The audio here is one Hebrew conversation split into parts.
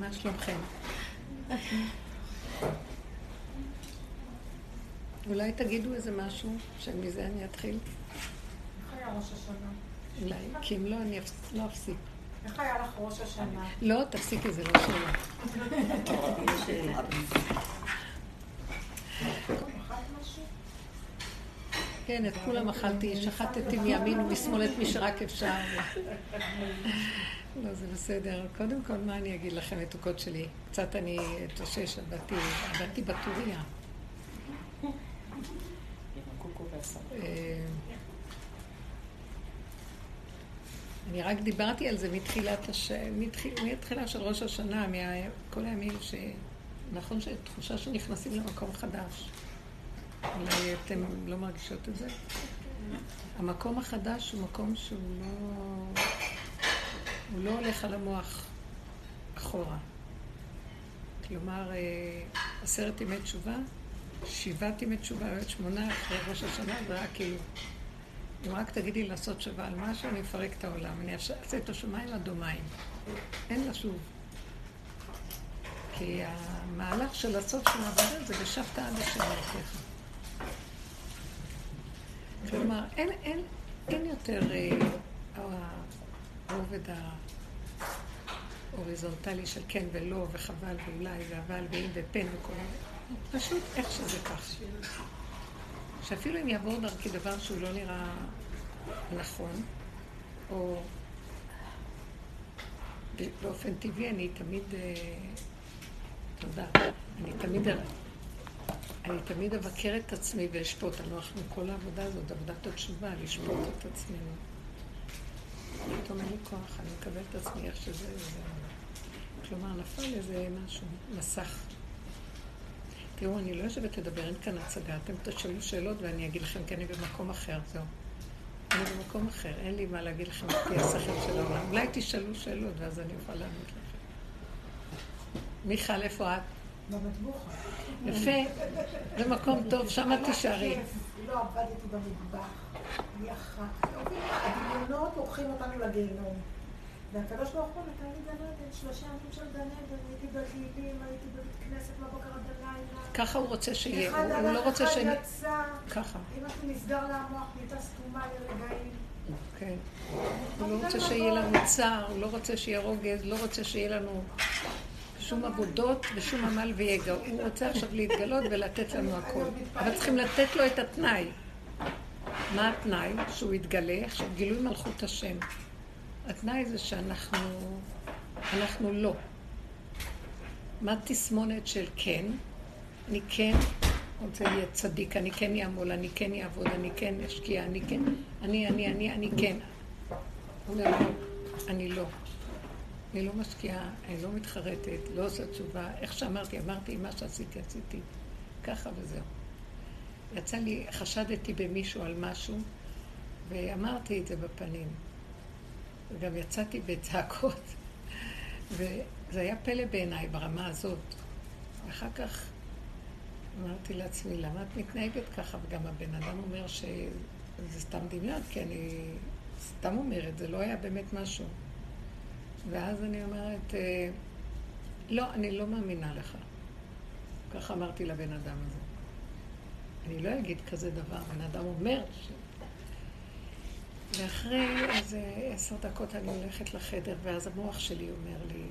מה שלומכם? אולי תגידו איזה משהו, שמזה אני אתחיל? איך היה ראש השנה? אולי, כי אם לא, אני לא אפסיק. איך היה לך ראש השנה? לא, תפסיקי, זה לא שאלה. כן, את כולם אכלתי, שחטתי מימין ומשמאל את מי שרק אפשר. לא, זה בסדר. קודם כל, מה אני אגיד לכם, מתוקות שלי? קצת אני אתאושש, עבדתי, עבדתי בטוריה. אה, אני רק דיברתי על זה מתחילת הש... מתחיל... מתחילה של ראש השנה, מכל הימים ש... נכון שתחושה שנכנסים למקום חדש. אולי אתם לא מרגישות את זה? המקום החדש הוא מקום שהוא לא... הוא לא הולך על המוח אחורה. כלומר, אה, עשרת ימי תשובה, שבעת ימי תשובה, שמונה אחרי ראש השנה, זה היה כאילו... אם רק תגידי לעשות תשובה על משהו, אני אפרק את העולם. אני אעשה את השמיים לדומיים. אין לשוב. כי המהלך של הסוף של העבודה זה ושבת עד אשר אלוקיך. כלומר, אין, אין, אין יותר אה, הרובד ההוריזונטלי של כן ולא, וחבל ואולי, ואבל ואם ופן וכל זה. פשוט איך שזה כך. שאפילו אם יעבור דרכי דבר שהוא לא נראה נכון, או באופן טבעי אני תמיד, אה, תודה, אני תמיד, אני תמיד אבקר את עצמי ואשפוט. אנחנו כל העבודה הזאת, עבודת התשובה, לשפוט את עצמנו. פתאום אין לי כוח, אני מקבל את עצמי איך שזה, כלומר, נפל איזה משהו, מסך. תראו, אני לא יושבת לדבר, אין כאן הצגה. אתם תשאלו שאלות ואני אגיד לכם, כי אני במקום אחר, זהו. אני במקום אחר, אין לי מה להגיד לכם לפי השכל של העולם. אולי תשאלו שאלות ואז אני אוכל לענות לכם. מיכל, איפה את? במטבוחה. יפה, זה מקום טוב, שמה תישארי. לא עבדתי במטבח, אני אחת. הדמיונות לוקחים אותנו לגיהנום. והקדוש ברוך הוא נתן לי גן עדן, שלושה ימים של גן עדן, הייתי בתהילים, הייתי בבית כנסת בבוקר עד הלילה. ככה הוא רוצה שיהיה, הוא לא רוצה ש... אחד יצא, ככה. אמא שלי נסגר לה המוח, נהייתה סתומה לרגעים. כן. הוא לא רוצה שיהיה לנו צער, הוא לא רוצה שיהיה רוגז, לא רוצה שיהיה לנו שום עבודות ושום עמל ויגע. הוא רוצה עכשיו להתגלות ולתת לנו הכל. אבל צריכים לתת לו את התנאי. מה התנאי? שהוא יתגלה, עכשיו גילוי מלכות השם. התנאי זה שאנחנו אנחנו לא. מה תסמונת של כן? אני כן רוצה להיות צדיק, אני כן אעמול, אני כן אעבוד, אני כן אשקיע, אני כן, אני, אני, אני, אני כן. אומר לא, אני לא. אני לא משקיעה, אני לא מתחרטת, לא עושה תשובה. איך שאמרתי, אמרתי, מה שעשיתי, עשיתי. ככה וזהו. יצא לי, חשדתי במישהו על משהו, ואמרתי את זה בפנים. וגם יצאתי בצעקות, וזה היה פלא בעיניי ברמה הזאת. ואחר כך אמרתי לעצמי, למה את מתנהגת ככה? וגם הבן אדם אומר שזה סתם דמיון, כי אני סתם אומרת, זה לא היה באמת משהו. ואז אני אומרת, אה, לא, אני לא מאמינה לך. ככה אמרתי לבן אדם הזה. אני לא אגיד כזה דבר, בן אדם אומר ש... ואחרי איזה עשר דקות אני הולכת לחדר, ואז המוח שלי אומר לי,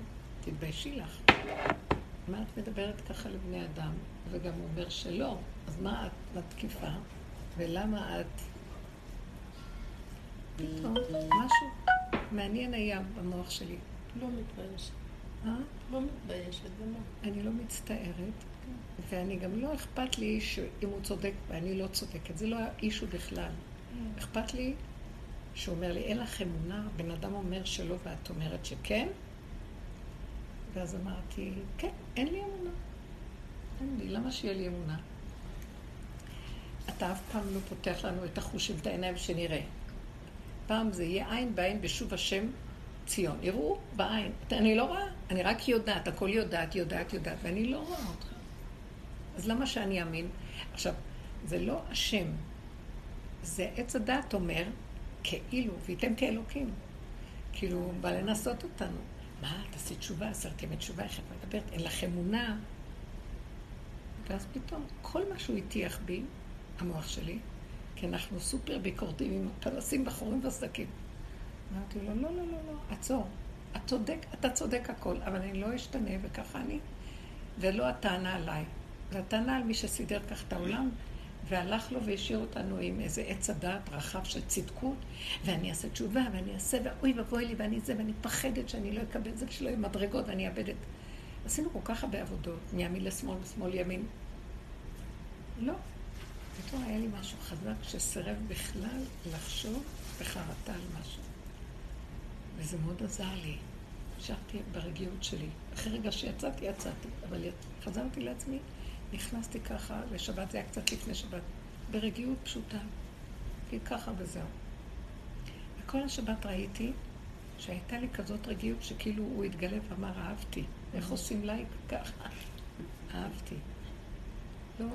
תתביישי לך. מה את מדברת ככה לבני אדם? וגם הוא אומר שלא. אז מה את מתקיפה? ולמה את... פתאום משהו מעניין היה במוח שלי. לא מתביישת. אה? לא מתביישת, זה מה? אני לא מצטערת, ואני גם לא אכפת לי שאם הוא צודק ואני לא צודקת. זה לא האישו בכלל. אכפת לי שהוא אומר לי, אין לך אמונה? בן אדם אומר שלא ואת אומרת שכן? ואז אמרתי, כן, אין לי אמונה. אין לי, למה שיהיה לי אמונה? אתה אף פעם לא פותח לנו את החושים, את העיניים שנראה. פעם זה יהיה עין בעין בשוב השם ציון. יראו בעין. אני לא רואה, אני רק יודעת, הכל יודעת, יודעת, יודעת, ואני לא רואה אותך. אז למה שאני אאמין? עכשיו, זה לא השם, זה עץ הדעת אומר, כאילו, וייתם כאלוקים. כאילו, הוא בא לנסות אותנו. מה, תעשי תשובה, עשרת ימי תשובה, איך את מדברת? אין לך אמונה. ואז פתאום, כל מה שהוא הטיח בי, המוח שלי, כי אנחנו סופר ביקורתיים עם פנסים בחורים וסדקים. אמרתי לו, לא, לא, לא, לא, עצור. אתה צודק, אתה צודק הכל, אבל אני לא אשתנה, וככה אני. ולא הטענה עליי. זו הטענה על מי שסידר כך את העולם, והלך לו והשאיר אותנו עם איזה עץ הדעת רחב של צדקות, ואני אעשה תשובה, ואני אעשה, ואוי ואבוי לי, ואני זה, ואני פחדת שאני לא אקבל זה, ושלא יהיו מדרגות, ואני אאבד את... עשינו כל כך הרבה עבודות, מימין לשמאל, משמאל ימין. לא. פתאום היה לי משהו חזק שסירב בכלל לחשוב בחרטה על משהו. וזה מאוד עזר לי. נשארתי ברגיעות שלי. אחרי רגע שיצאתי, יצאתי. אבל חזרתי לעצמי, נכנסתי ככה, לשבת זה היה קצת לפני שבת, ברגיעות פשוטה. כי ככה וזהו. וכל השבת ראיתי שהייתה לי כזאת רגיעות שכאילו הוא התגלה ואמר, אהבתי. איך עושים לייק? ככה. אהבתי. לא,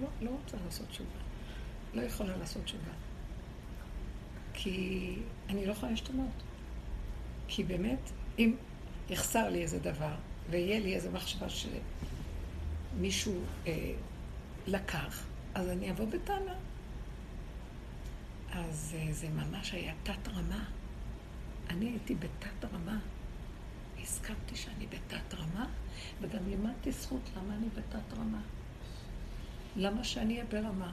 לא, לא רוצה לעשות תשובה. לא יכולה לעשות תשובה. כי אני לא יכולה להשתנות. כי באמת, אם יחסר לי איזה דבר, ויהיה לי איזו מחשבה שמישהו אה, לקח, אז אני אבוא בטענה. אז אה, זה ממש היה תת רמה. אני הייתי בתת רמה. הסכמתי שאני בתת רמה, וגם לימדתי זכות למה אני בתת רמה. למה שאני אהיה ברמה?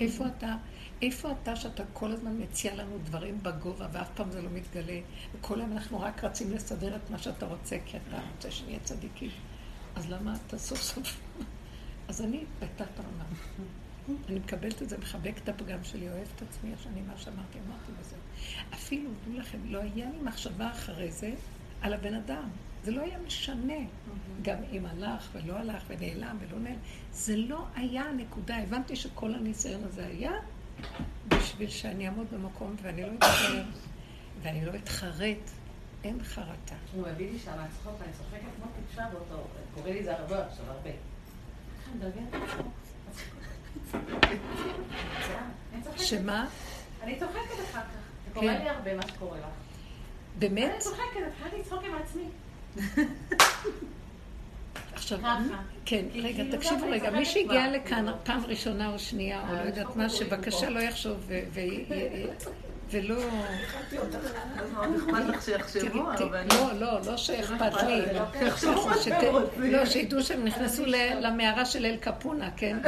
איפה אתה? איפה אתה שאתה כל הזמן מציע לנו דברים בגובה ואף פעם זה לא מתגלה? וכל היום אנחנו רק רצים לסדר את מה שאתה רוצה, כי אתה רוצה שנהיה צדיקים. אז למה אתה סוף סוף... אז אני בתת רמה. אני מקבלת את זה, מחבקת את הפגם שלי, אוהבת את עצמי, שאני מה שאמרתי, אמרתי וזהו. אפילו, דעו לכם, לא היה לי מחשבה אחרי זה על הבן אדם. זה לא היה משנה. גם אם הלך ולא הלך ונעלם ולא נעלם. זה לא היה הנקודה. הבנתי שכל הניסיון הזה היה בשביל שאני אעמוד במקום ואני לא אתחרט, ואני לא אתחרט. אין חרטה. הוא מביא לי שם הצחוק, ואני צוחקת כמו טיפשה באותו, קורא לי זה הרבה עכשיו, הרבה. שמה? אני צוחקת אחר כך. זה קורה כן. לי הרבה מה שקורה לך. באמת? אני צוחקת, התחלתי לצחוק עם עצמי. עכשיו. כן, רגע, כאילו תקשיבו רגע, מי שהגיע לכאן. פעם ראשונה או שנייה, או לא אה, יודעת יש מה, שבבקשה פה. לא יחשוב ו- ו- ולא... אבל אני... לא, לא, לא שאכפת לי. רוצים. לא, שידעו שהם נכנסו למערה של אל קפונה, כן?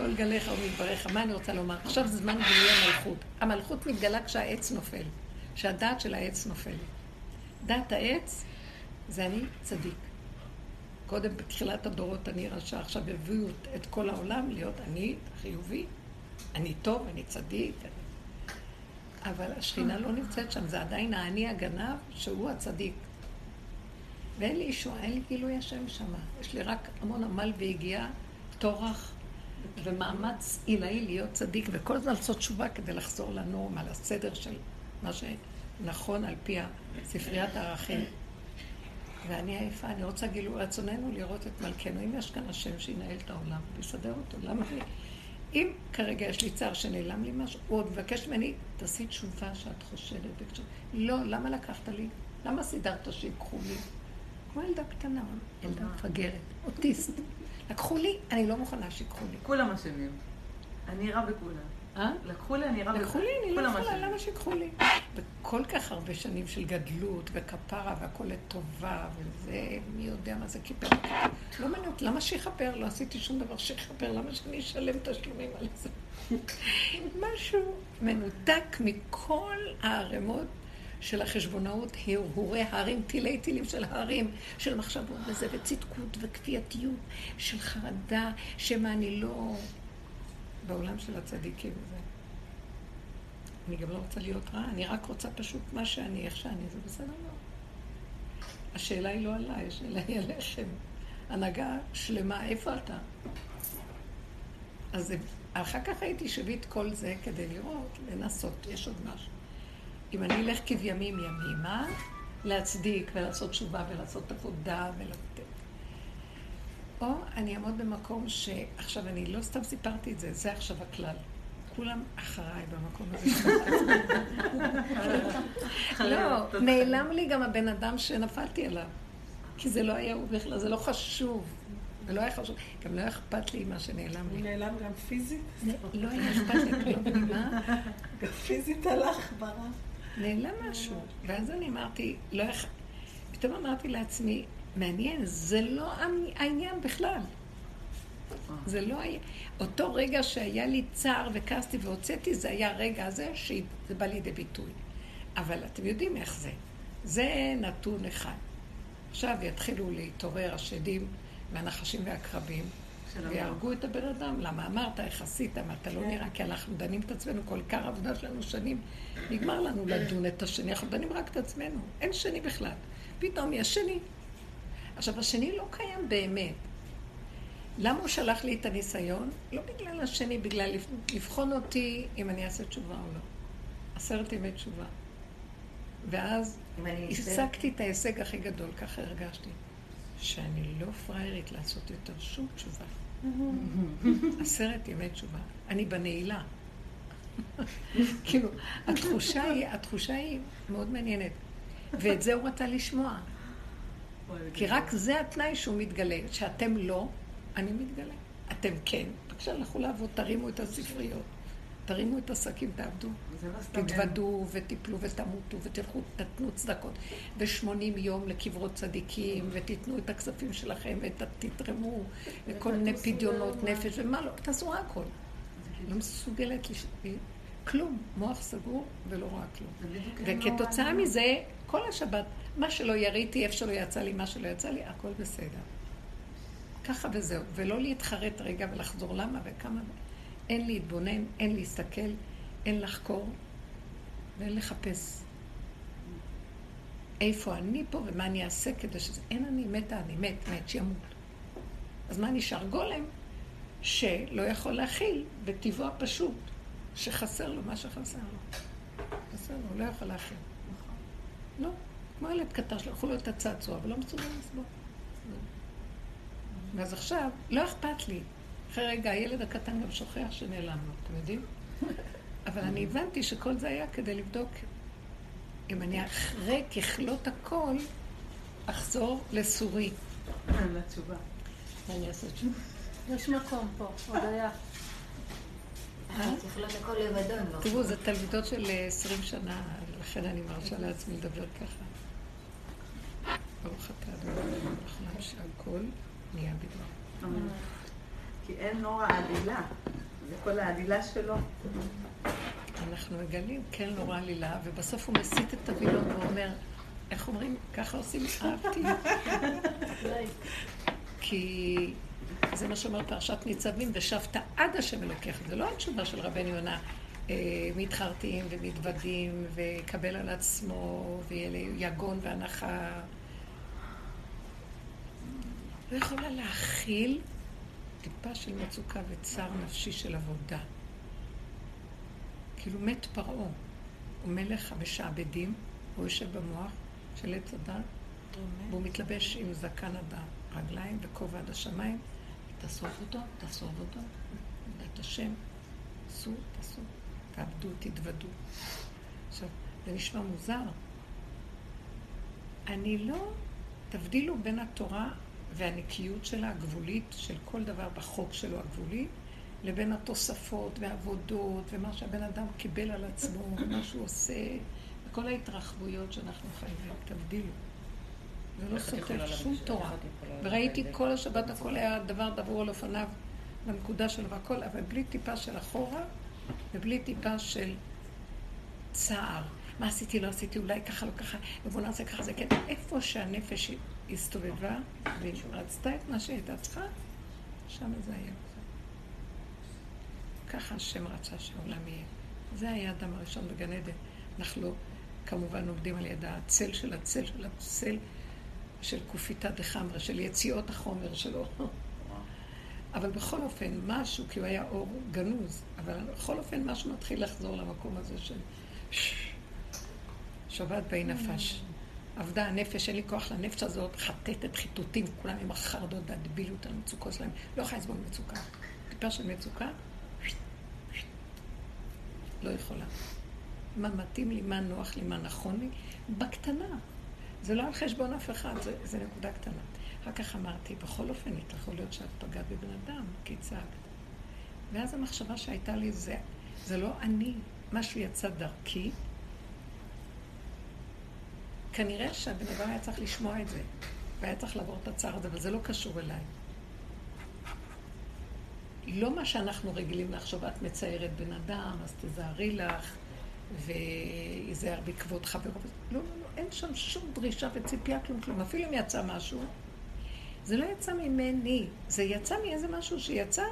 כל גליך ומדבריך. מה אני רוצה לומר? עכשיו זה זמן גילוי המלכות. המלכות מתגלה כשהעץ נופל, כשהדעת של העץ נופל. דעת העץ זה אני צדיק. קודם בתחילת הדורות אני רשע, עכשיו הביאו את כל העולם להיות אני חיובי, אני טוב, אני צדיק. אבל השכינה לא נמצאת שם, זה עדיין האני הגנב שהוא הצדיק. ואין לי ישועה, אין לי גילוי השם שם. יש לי רק המון עמל ויגיעה, טורח ומאמץ עילאי להיות צדיק, וכל הזמן לעשות תשובה כדי לחזור לנורמה, לסדר של מה שנכון על פי ספריית הערכים. ואני עייפה, אני רוצה גילוי רצוננו לראות את מלכנו. אם יש כאן השם שינהל את העולם ויסדר אותו, למה אני... אם כרגע יש לי צער שנעלם לי משהו, הוא עוד מבקש ממני, תעשי תשובה שאת חושדת. בתשובה. לא, למה לקחת לי? למה סידרת שיקחו לי? כמו ילדה קטנה, ילדה מפגרת, אוטיסט. לקחו לי, אני לא מוכנה שיקחו לי. כולם אשמים. אני רע בכולם. אה? לקחו לי, אני רע בכולם. לקחו לי, אני לא יכולה. למה שיקחו לי? וכל כך הרבה שנים של גדלות וכפרה והכל לטובה, וזה, מי יודע מה זה כיפר. לא מעניין אותי, למה שיכפר? לא עשיתי שום דבר שיכפר, למה שאני אשלם תשלומים על זה? משהו מנותק מכל הערימות של החשבונאות, הרהורי ההרים, תילי תילים של ההרים, של מחשבות וזה, וצדקות וכפייתיות, של חרדה, שמא אני לא בעולם של הצדיקים וזה. אני גם לא רוצה להיות רעה, אני רק רוצה פשוט מה שאני, איך שאני, זה בסדר לא. השאלה היא לא עליי, השאלה היא עליכם. הנהגה שלמה, איפה אתה? אז זה- אחר כך הייתי את כל זה כדי לראות, לנסות, יש עוד משהו. אם אני אלך כבימים ימימה, להצדיק ולעשות תשובה ולעשות עבודה ולתת. או אני אעמוד במקום שעכשיו אני לא סתם סיפרתי את זה, זה עכשיו הכלל. כולם אחריי במקום הזה. לא, נעלם לי גם הבן אדם שנפלתי עליו. כי זה לא היה הוא בכלל, זה לא חשוב. זה לא היה חשוב. גם לא היה אכפת לי מה שנעלם הוא לי. נעלם גם פיזית? לא היה אכפת לי כלום. מה? גם פיזית הלך, ברח. נעלם משהו. ואז אני אמרתי, לא יכ... פתאום אמרתי לעצמי, מעניין, זה לא העניין בכלל. זה לא היה... אותו רגע שהיה לי צער וכעסתי והוצאתי, זה היה הרגע הזה שזה בא לידי ביטוי. אבל אתם יודעים איך זה. זה נתון אחד. עכשיו יתחילו להתעורר השדים והנחשים והקרבים, ויהרגו את הבן אדם. למה אמרת, איך עשית, מה אתה לא נראה, כי אנחנו דנים את עצמנו, כל עיקר העבודה שלנו שנים, נגמר לנו לדון את השני, אנחנו דנים רק את עצמנו, אין שני בכלל. פתאום יש שני. עכשיו, השני לא קיים באמת. למה הוא שלח לי את הניסיון? לא בגלל השני, בגלל לבחון אותי אם אני אעשה תשובה או לא. עשרת ימי תשובה. ואז השגתי את ההישג הכי גדול, ככה הרגשתי. שאני לא פראיירית לעשות יותר שום תשובה. עשרת ימי תשובה. אני בנעילה. כאילו, התחושה היא, התחושה היא מאוד מעניינת. ואת זה הוא רצה לשמוע. כי רק זה התנאי שהוא מתגלה. שאתם לא, אני מתגלה. אתם כן. בבקשה, לכו לעבוד, תרימו את הספריות. תרימו את השקים, תעבדו. לא תתוודו ותיפלו ותמותו ותלכו, תתנו צדקות. ושמונים יום לקברות צדיקים, ותיתנו את הכספים שלכם, ותתרמו, וכל מיני פדיונות נפש, ומה לא, תעשו הכל. לא מסוגלת לש... כלום, מוח סגור ולא רואה כלום. וכתוצאה מזה, כל השבת, מה שלא יריתי, איפה שלא יצא לי, מה שלא יצא לי, הכל בסדר. ככה וזהו, ולא להתחרט רגע ולחזור למה וכמה. אין להתבונן, אין להסתכל, אין לחקור ואין לחפש. איפה אני פה ומה אני אעשה כדי שזה... אין אני מתה, אני מת, מת, שימות. אז מה נשאר? גולם שלא יכול להכיל בטבעו הפשוט, שחסר לו מה שחסר לו. חסר לו, הוא לא יכול להכיל. לא, כמו ילד קטן שלקחו לו את הצעצוע, אבל לא מסוגל לסבול. ואז עכשיו, לא אכפת לי. אחרי רגע, הילד הקטן גם שוכח שנעלמנו, אתם יודעים? אבל אני הבנתי שכל זה היה כדי לבדוק אם אני אחרי ככלות הכל, אחזור לסורי. לתשובה. ואני אעשה תשובה. יש מקום פה, עוד היה. תראו, זה תלמידות של 20 שנה, לכן אני מרשה לעצמי לדבר ככה. ברוך אתה אדוני, בכלל שהכל נהיה בדבר. כי אין נורא עלילה, זה כל העלילה שלו. אנחנו מגלים, כן נורא עלילה, ובסוף הוא מסיט את הווילון ואומר, איך אומרים? ככה עושים, אהבתי. כי זה מה שאומר פרשת ניצבים, ושבת עד השם אלוקיך. זה לא התשובה של רבנו יונה, אה, מתחרטים ומתוודים, ויקבל על עצמו, ויהיה לי יגון והנחה. לא יכולה להכיל טיפה של מצוקה וצער נפשי של עבודה. כאילו מת פרעה, הוא מלך המשעבדים, הוא יושב במוח של עץ הדת, והוא מתלבש עם זקן עד הרגליים וכובע עד השמיים, תאסוף אותו, תאסוף אותו, את השם, עשו, תעשו, תעבדו, תתוודו. עכשיו, זה נשמע מוזר. אני לא, תבדילו בין התורה והנקיות שלה, הגבולית, של כל דבר בחוק שלו הגבולי, לבין התוספות והעבודות ומה שהבן אדם קיבל על עצמו ומה שהוא עושה וכל ההתרחבויות שאנחנו חיים בהן, תבדילו. זה לא סותר שום תורה. וראיתי כל השבת הכל היה דבר דבור על אופניו בנקודה שלו והכל, אבל בלי טיפה של אחורה ובלי טיפה של צער. מה עשיתי, לא עשיתי, אולי ככה, לא ככה, ובוא נעשה ככה, זה כן. איפה שהנפש הסתובבה והיא רצתה את מה שהייתה צריכה, שם זה היה. ככה השם רצה שהעולם יהיה. זה היה האדם הראשון בגן עדן. אנחנו כמובן עובדים על יד הצל של הצל של הצל של קופיתא דחמרא, של יציאות החומר שלו. אבל בכל אופן, משהו, כי הוא היה אור גנוז, אבל בכל אופן משהו מתחיל לחזור למקום הזה של שבת באי נפש. עבדה הנפש, אין לי כוח לנפש הזאת, חטטת, חיטוטים, כולם עם החרדות והדבילות, המצוקות שלהם. לא יכולה לסבול מצוקה. טיפה של מצוקה, לא יכולה. מה מתאים לי, מה נוח לי, מה נכון לי, בקטנה. זה לא על חשבון אף אחד, זה, זה נקודה קטנה. אחר כך אמרתי, בכל אופן, יכול להיות שאת פגעת בבן אדם, כי צעקת. ואז המחשבה שהייתה לי זה, זה לא אני, משהו יצא דרכי. כנראה שהבן אדם היה צריך לשמוע את זה, והיה צריך לעבור את הצער הזה, אבל זה לא קשור אליי. לא מה שאנחנו רגילים לחשוב, את מציירת בן אדם, אז תזהרי לך, וייזהר בעקבות חברו. לא, לא, לא, אין שם שום דרישה וציפייה, כלום, כלום. אפילו אם יצא משהו, זה לא יצא ממני, זה יצא מאיזה משהו שיצא,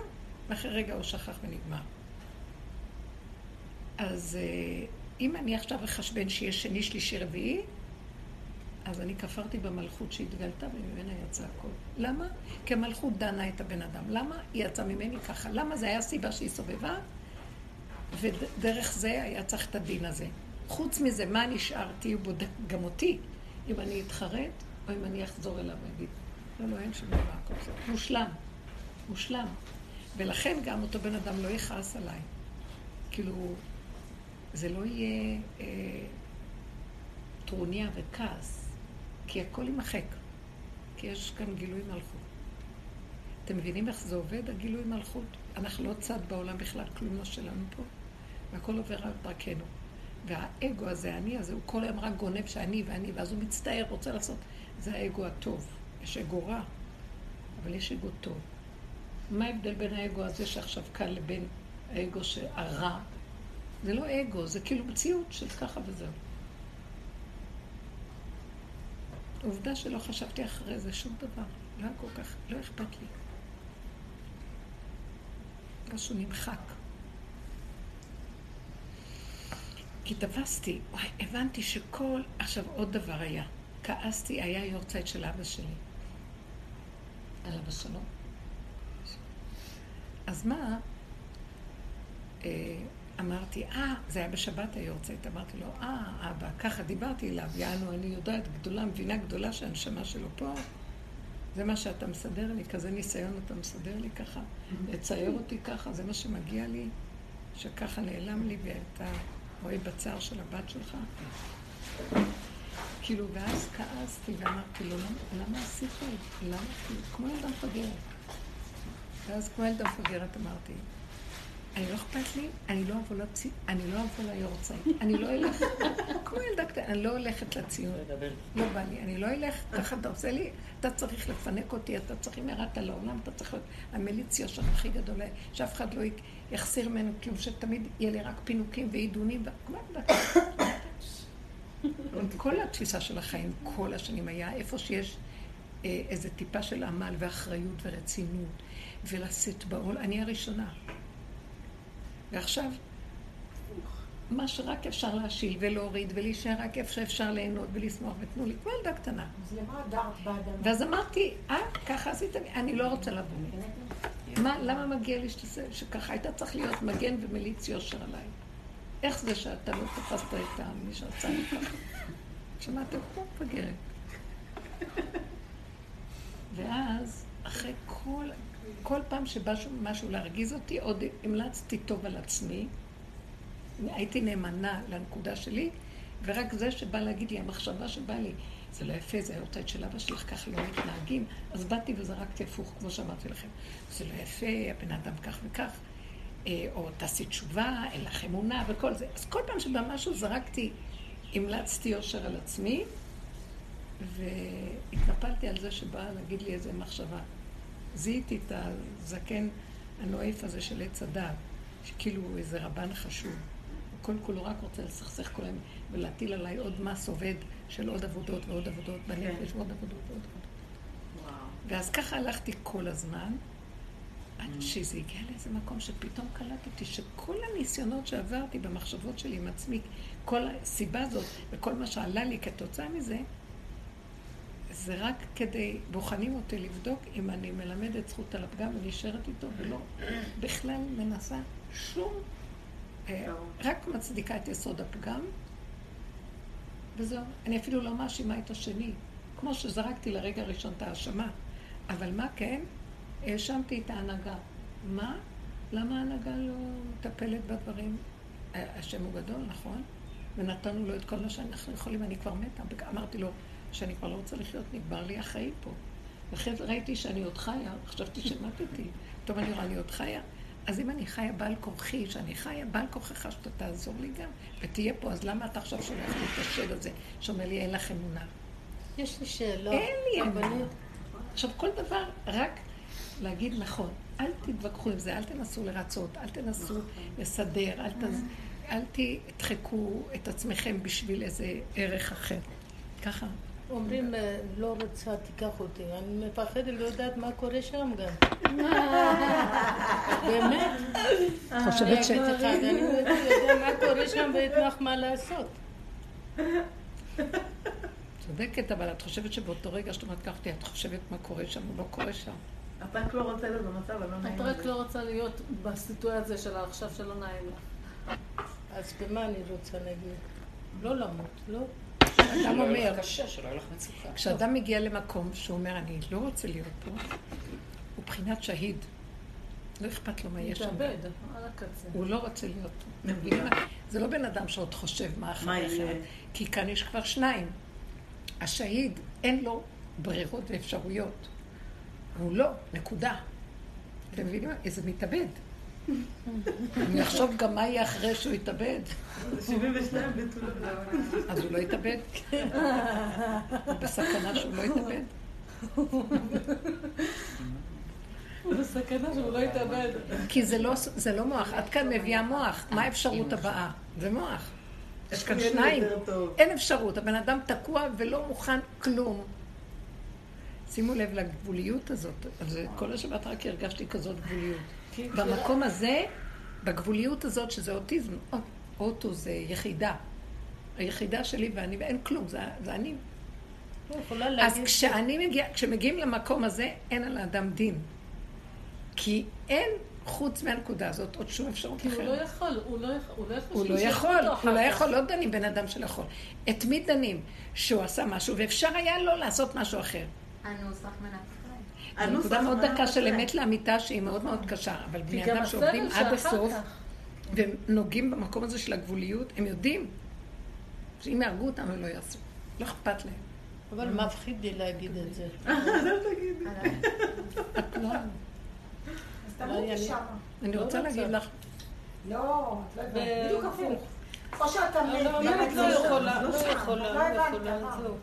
ואחרי רגע הוא שכח ונגמר. אז אה, אם אני עכשיו אחשבן שיש שני, שלישי, רביעי, אז אני כפרתי במלכות שהתגלתה וממנה יצא הכל. למה? כי המלכות דנה את הבן אדם. למה? היא יצאה ממני ככה. למה? זה היה סיבה שהיא סובבה, ודרך זה היה צריך את הדין הזה. חוץ מזה, מה נשארתי? הוא בודק גם אותי. אם אני אתחרט, או אם אני אחזור אליו ואגיד, לא, לא, אין שום דבר, הכל זה מושלם. מושלם. ולכן גם אותו בן אדם לא יכעס עליי. כאילו, זה לא יהיה אה, טרוניה וכעס, כי הכל יימחק. כי יש כאן גילוי מלכות. אתם מבינים איך זה עובד, הגילוי מלכות? אנחנו לא צד בעולם בכלל, כלום לא שלנו פה, והכל עובר על דרכנו. והאגו הזה, האני הזה, הוא כל היום רק גונב שאני ואני, ואז הוא מצטער, רוצה לעשות. זה האגו הטוב. יש אגו רע, אבל יש אגו טוב. מה ההבדל בין האגו הזה שעכשיו קל לבין האגו הרע? זה לא אגו, זה כאילו מציאות של ככה וזהו. עובדה שלא חשבתי אחרי זה שום דבר. לא היה כל כך, לא אכפת לי. משהו נמחק. כי תפסתי, הבנתי שכל... עכשיו עוד דבר היה. כעסתי, היה יורצייט של אבא שלי. עליו השלום. אז מה? אה, אמרתי, אה, זה היה בשבת היורצייט, אמרתי לו, אה, אבא, ככה דיברתי אליו, יענו, אני יודעת גדולה, מבינה גדולה שהנשמה שלו פה, זה מה שאתה מסדר לי, כזה ניסיון אתה מסדר לי ככה, לצייר אותי ככה, זה מה שמגיע לי, שככה נעלם לי ואתה רואה בצער של הבת שלך. כאילו, ואז כעסתי ואמרתי לו, למה, למה עשית זה? למה? כמו ילדה מפגרת. ואז כמו ילדה מפגרת אמרתי, אני לא אכפת לי, אני לא אבוא לציון, אני לא אבוא ליורצייט, אני לא אלך, כמו ילדה קטנה, אני לא הולכת לציון, לא בא לי, אני לא אלך, ככה אתה עושה לי, אתה צריך לפנק אותי, אתה צריך, אם ירדת לעולם, אתה צריך להיות המליץ יושר הכי גדול, שאף אחד לא יחסיר ממנו כלום, שתמיד יהיה לי רק פינוקים ועידונים, כמו ילדה. כל התפיסה של החיים, כל השנים היה איפה שיש אה, איזה טיפה של עמל ואחריות ורצינות ולשאת בעול, אני הראשונה. ועכשיו, מה שרק אפשר להשיל ולהוריד ולהישאר רק איפה שאפשר ליהנות ולשמוח ותנו לי, כמו ילדה קטנה. אז למה דרת באדמה? ואז אמרתי, אה, ככה עשית, אני לא רוצה לבוא. מה, למה מגיע לי שתעשה, שככה היית צריך להיות מגן ומליץ יושר עליי? איך זה שאתה לא תפסת את מי שעשה לי ככה? שמעתם כמו מפגרת. ואז, אחרי כל, כל פעם שבא משהו להרגיז אותי, עוד המלצתי טוב על עצמי, הייתי נאמנה לנקודה שלי, ורק זה שבא להגיד לי, המחשבה שבאה לי, זה לא יפה, זה היורצייט של אבא שלך, ככה לא מתנהגים, אז באתי וזרקתי הפוך, כמו שאמרתי לכם. זה לא יפה, הבן אדם כך וכך. אה, או תעשי תשובה, אין לך אמונה וכל זה. אז כל פעם שבא משהו זרקתי, המלצתי יושר על עצמי, והתנפלתי על זה שבא להגיד לי איזה מחשבה. זיהיתי את הזקן הנואף הזה של עץ הדעת, שכאילו הוא איזה רבן חשוב. כל כולו רק רוצה לסכסך כל היום ולהטיל עליי עוד מס עובד של עוד עבודות ועוד עבודות בנפש ועוד עבודות ועוד עבודות. ואז ככה הלכתי כל הזמן. עד שזה הגיע לאיזה מקום שפתאום קלטתי שכל הניסיונות שעברתי במחשבות שלי עם עצמי, כל הסיבה הזאת וכל מה שעלה לי כתוצאה מזה, זה רק כדי, בוחנים אותי לבדוק אם אני מלמדת זכות על הפגם ונשארת איתו ולא בכלל מנסה שום, אה, רק מצדיקה את יסוד הפגם, וזהו. אני אפילו לא מאשימה את השני, כמו שזרקתי לרגע הראשון את האשמה. אבל מה כן? האשמתי את ההנהגה. מה? למה ההנהגה לא מטפלת בדברים? השם הוא גדול, נכון? ונתנו לו את כל מה שאנחנו יכולים, אני כבר מתה. אמרתי לו שאני כבר לא רוצה לחיות, נגמר לי החיים פה. זה ראיתי שאני עוד חיה, חשבתי שמטתי. פתאום אני רואה, אני עוד חיה. אז אם אני חיה בעל כורחי, שאני חיה בעל כורחך, שאתה תעזור לי גם, ותהיה פה, אז למה אתה עכשיו שולח לי את השד הזה, שאומר לי, אין לך אמונה? יש לי שאלה. אין לי אמונה. עכשיו, כל דבר, רק להגיד נכון. אל תתווכחו עם זה, אל תנסו לרצות, אל תנסו לסדר, אל, תז... אל תדחקו את עצמכם בשביל איזה ערך אחר. ככה. אומרים, אה, לא רוצה, תיקח אותי. אני מפחדת, לא יודעת מה קורה שם גם. באמת. חושבת ש... אני לא יודע מה קורה שם ואין לך מה לעשות. צודקת, אבל את חושבת שבאותו רגע שאת אומרת ככה, את חושבת מה קורה שם, הוא לא קורה שם. את רק לא רוצה להיות במצב הלא נעים. את רק לא רוצה להיות בסיטואציה שלה עכשיו שלא נעים לך. אז במה אני רוצה להגיד? לא למות, לא. אדם אומר, כשאדם מגיע למקום שהוא אומר, אני לא רוצה להיות פה, הוא בחינת שהיד. לא אכפת לו מה יש שם. מתאבד, על הקצה. הוא לא רוצה להיות פה. זה לא בן אדם שעוד חושב מה אחרי אחרת. כי כאן יש כבר שניים. השהיד, אין לו ברירות ואפשרויות. הוא לא, נקודה. אתם מבינים? איזה מתאבד. אני אחשוב גם מה יהיה אחרי שהוא יתאבד. 72 בתולות. אז הוא לא יתאבד? הוא בסכנה שהוא לא יתאבד? בסכנה שהוא לא יתאבד. כי זה לא, זה לא מוח. את כאן מביאה מוח. מה האפשרות הבאה? זה מוח. יש כאן שניים. אין אפשרות. הבן אדם תקוע ולא מוכן כלום. שימו לב לגבוליות הזאת. אז כל השבת רק הרגשתי כזאת גבוליות. במקום הזה, בגבוליות הזאת, שזה אוטיזם, אוטו זה יחידה. היחידה שלי ואני, ואין כלום, זה, זה אני. אז כשאני מגיע, כשמגיעים למקום הזה, אין על האדם דין. כי אין חוץ מהנקודה הזאת עוד שום אפשרות אחרת. כי הוא לא יכול, הוא לא יכול. הוא לא יכול, הוא לא יכול, לא דנים בן אדם שלא יכול. את מי דנים? שהוא עשה משהו, ואפשר היה לו לעשות משהו אחר. הנוסח מנצח. זו נקודה מאוד דקה של אמת לאמיתה שהיא מאוד מאוד קשה, אבל בני אדם שעובדים עד הסוף ונוגעים במקום הזה של הגבוליות, הם יודעים שאם יהרגו אותם הם לא יעשו. לא אכפת להם. אבל מפחיד לי להגיד את זה. אל תגידי. את לא... אז תמותי שמה. אני רוצה להגיד לך, לא, את לא. בדיוק הפוך. או שאתה לא, מבין באמת את לא זה. יכולה, לא יכולה, לא יכולה? זהו.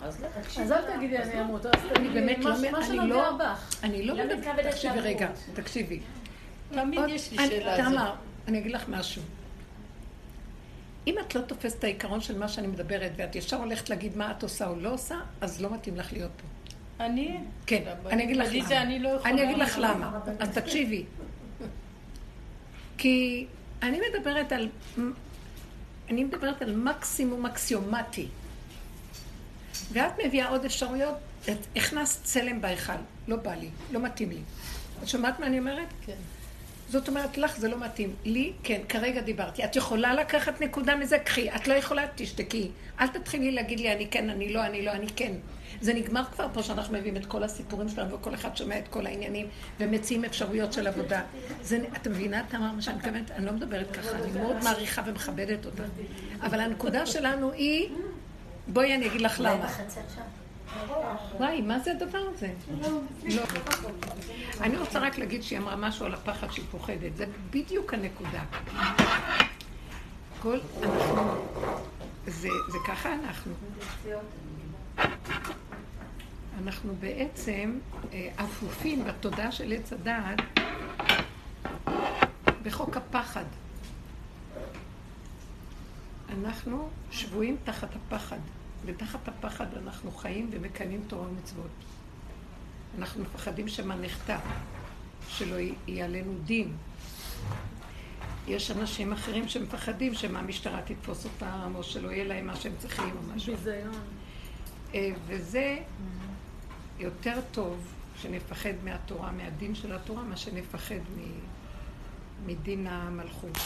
אז אל תגידי אני אמות, אז אני באמת תגידי לא... מה- שנוגע לא... בך. אני לא... לא מתכוונת תקשיבי. רגע, תקשיבי. תמיד יש לי אני- שאלה הזאת. תמר, אני אגיד לך משהו. אם את לא תופסת את העיקרון של מה שאני מדברת, ואת ישר הולכת להגיד מה את עושה או לא עושה, אז לא מתאים לך להיות פה. אני? כן, אני אגיד לך לא למה. יכולה. אני אגיד לך למה. אז תקשיבי. כי אני מדברת על... אני מדברת על מקסימום אקסיומטי. ואת מביאה עוד אפשרויות, את הכנסת צלם בהיכל. לא בא לי, לא מתאים לי. את שומעת מה אני אומרת? כן. זאת אומרת, לך זה לא מתאים. לי, כן, כרגע דיברתי. את יכולה לקחת נקודה מזה? קחי. את לא יכולה, תשתקי. אל תתחילי להגיד לי, אני כן, אני לא, אני לא, אני כן. זה נגמר כבר פה שאנחנו מביאים את כל הסיפורים שלנו, וכל אחד שומע את כל העניינים, ומציעים אפשרויות של עבודה. זה, את מבינה, תמר, מה שאני מתכוונת? אני לא מדברת ככה, אני מאוד מעריכה ומכבדת אותה. אבל הנקודה שלנו היא, בואי אני אגיד לך למה. וואי, מה זה הדבר הזה? לא. אני רוצה רק להגיד שהיא אמרה משהו על הפחד שהיא פוחדת. זה בדיוק הנקודה. כל אנחנו, זה ככה אנחנו. אנחנו בעצם אה, אפופים בתודעה של עץ הדעת בחוק הפחד. אנחנו שבויים תחת הפחד, ותחת הפחד אנחנו חיים ומקיימים תורה ומצוות. אנחנו מפחדים שמה נחטא, שלא יהיה עלינו דין. יש אנשים אחרים שמפחדים שמה המשטרה תתפוס אותם, או שלא יהיה להם מה שהם צריכים, או משהו. ביזיון. אה, וזה יותר טוב שנפחד מהתורה, מהדין של התורה, מה שנפחד מ- מדין המלכות.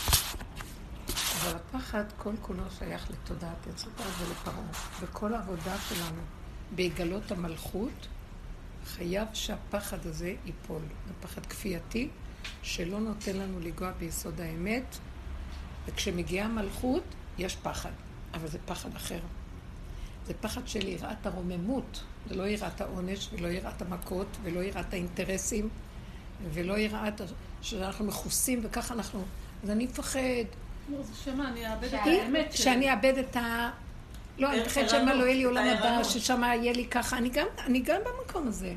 אבל הפחד כל כולו שייך לתודעת הדת ולפרעה. וכל העבודה שלנו בהגלות המלכות, חייב שהפחד הזה ייפול. זה פחד כפייתי שלא נותן לנו לנגוע ביסוד האמת, וכשמגיעה מלכות, יש פחד, אבל זה פחד אחר. זה פחד של יראת הרוממות, זה לא יראת העונש, ולא יראת המכות, ולא יראת האינטרסים, ולא יראת שאנחנו מכוסים וככה אנחנו... אז אני מפחד. לא, זה שמה, אני אאבד את היא- האמת שלי. שאני אאבד את ה... לא, אני מפחד שמא לא יהיה לי עולם הבא. ששם יהיה לי ככה. אני גם, אני גם במקום הזה.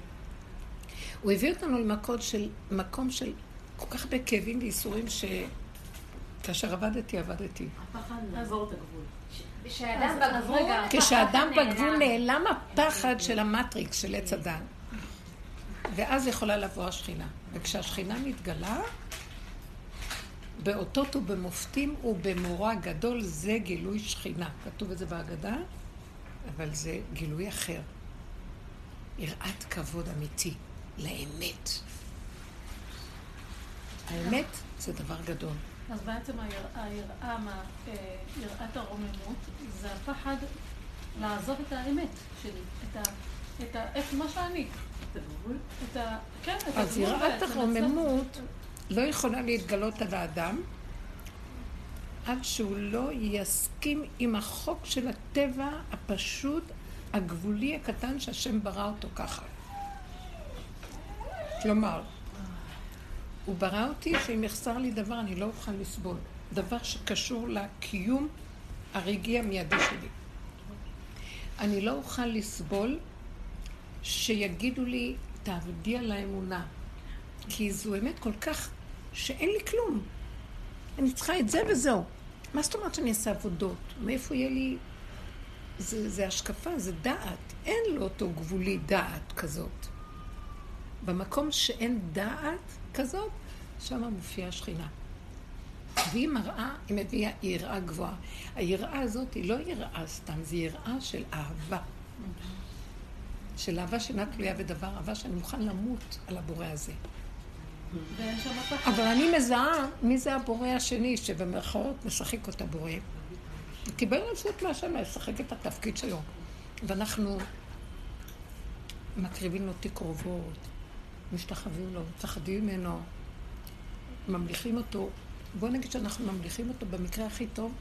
הוא הביא אותנו למקום של, מקום של כל כך הרבה כאבים וייסורים, שכאשר עבדתי, עבדתי. הפחד לעבור את הגבול. כשאדם בגבול, נעלם. נעלם הפחד של המטריקס, של עץ הדת. ואז יכולה לבוא השכינה. וכשהשכינה מתגלה, באותות ובמופתים ובמורא גדול זה גילוי שכינה. כתוב את זה בהגדה, אבל זה גילוי אחר. יראת כבוד אמיתי לאמת. האמת זה דבר גדול. אז בעצם היראה, אה, יראת הרוממות, זה הפחד לעזוב את האמת שלי, את ה... את ה... איך, מה שאני. את ה... כן, את אז הגבול יראת הרוממות לא יכולה להתגלות על האדם עד שהוא לא יסכים עם החוק של הטבע הפשוט, הגבולי הקטן שהשם ברא אותו ככה. כלומר, הוא ברא אותי שאם יחסר לי דבר אני לא אוכל לסבול. דבר שקשור לקיום הרגעי המיידי שלי. אני לא אוכל לסבול שיגידו לי, תעבדי על האמונה. כי זו אמת כל כך שאין לי כלום. אני צריכה את זה וזהו. מה זאת אומרת שאני אעשה עבודות? מאיפה יהיה לי... זה, זה השקפה, זה דעת. אין לאותו גבולי דעת כזאת. במקום שאין דעת כזאת, שם מופיעה השכינה. והיא מראה, היא מביאה יראה גבוהה. היראה הזאת היא לא יראה סתם, זו יראה של אהבה. של אהבה שאינה תלויה בדבר, אהבה שאני מוכן למות על הבורא הזה. אבל אני מזהה מי זה הבורא השני, שבמרכאות משחק אותה בורא. קיבל רשות מהשם לשחק את התפקיד שלו. ואנחנו מקריבים לו תקרובות, משתחווים לו, מפחדים ממנו, ממליכים אותו. בואו נגיד שאנחנו ממליכים אותו במקרה הכי טוב.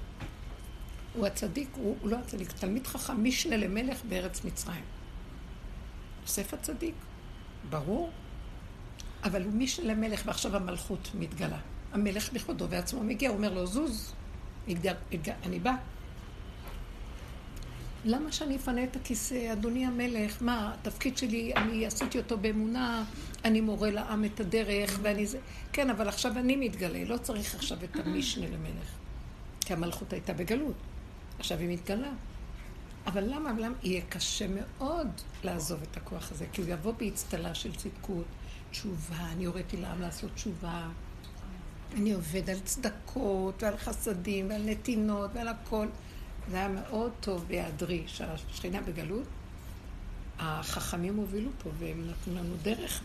הוא הצדיק, הוא, הוא לא הצדיק, תלמיד חכם, משנה למלך בארץ מצרים. יוסף הצדיק, ברור, אבל הוא משנה למלך, ועכשיו המלכות מתגלה. המלך בכבודו ועצמו מגיע, הוא אומר לו, זוז, התגר, התגר, אני בא. למה שאני אפנה את הכיסא, אדוני המלך? מה, התפקיד שלי, אני עשיתי אותו באמונה, אני מורה לעם את הדרך, ואני זה... כן, אבל עכשיו אני מתגלה, לא צריך עכשיו את המשנה למלך. כי המלכות הייתה בגלות. עכשיו היא מתגלה. אבל למה? למה? יהיה קשה מאוד לעזוב את הכוח הזה, כי הוא יבוא באצטלה של צדקות, תשובה, אני הוריתי לעם לעשות תשובה. אני עובד על צדקות ועל חסדים ועל נתינות ועל הכל. זה היה מאוד טוב בהיעדרי, שהשכינה בגלות. החכמים הובילו פה והם נתנו לנו דרך,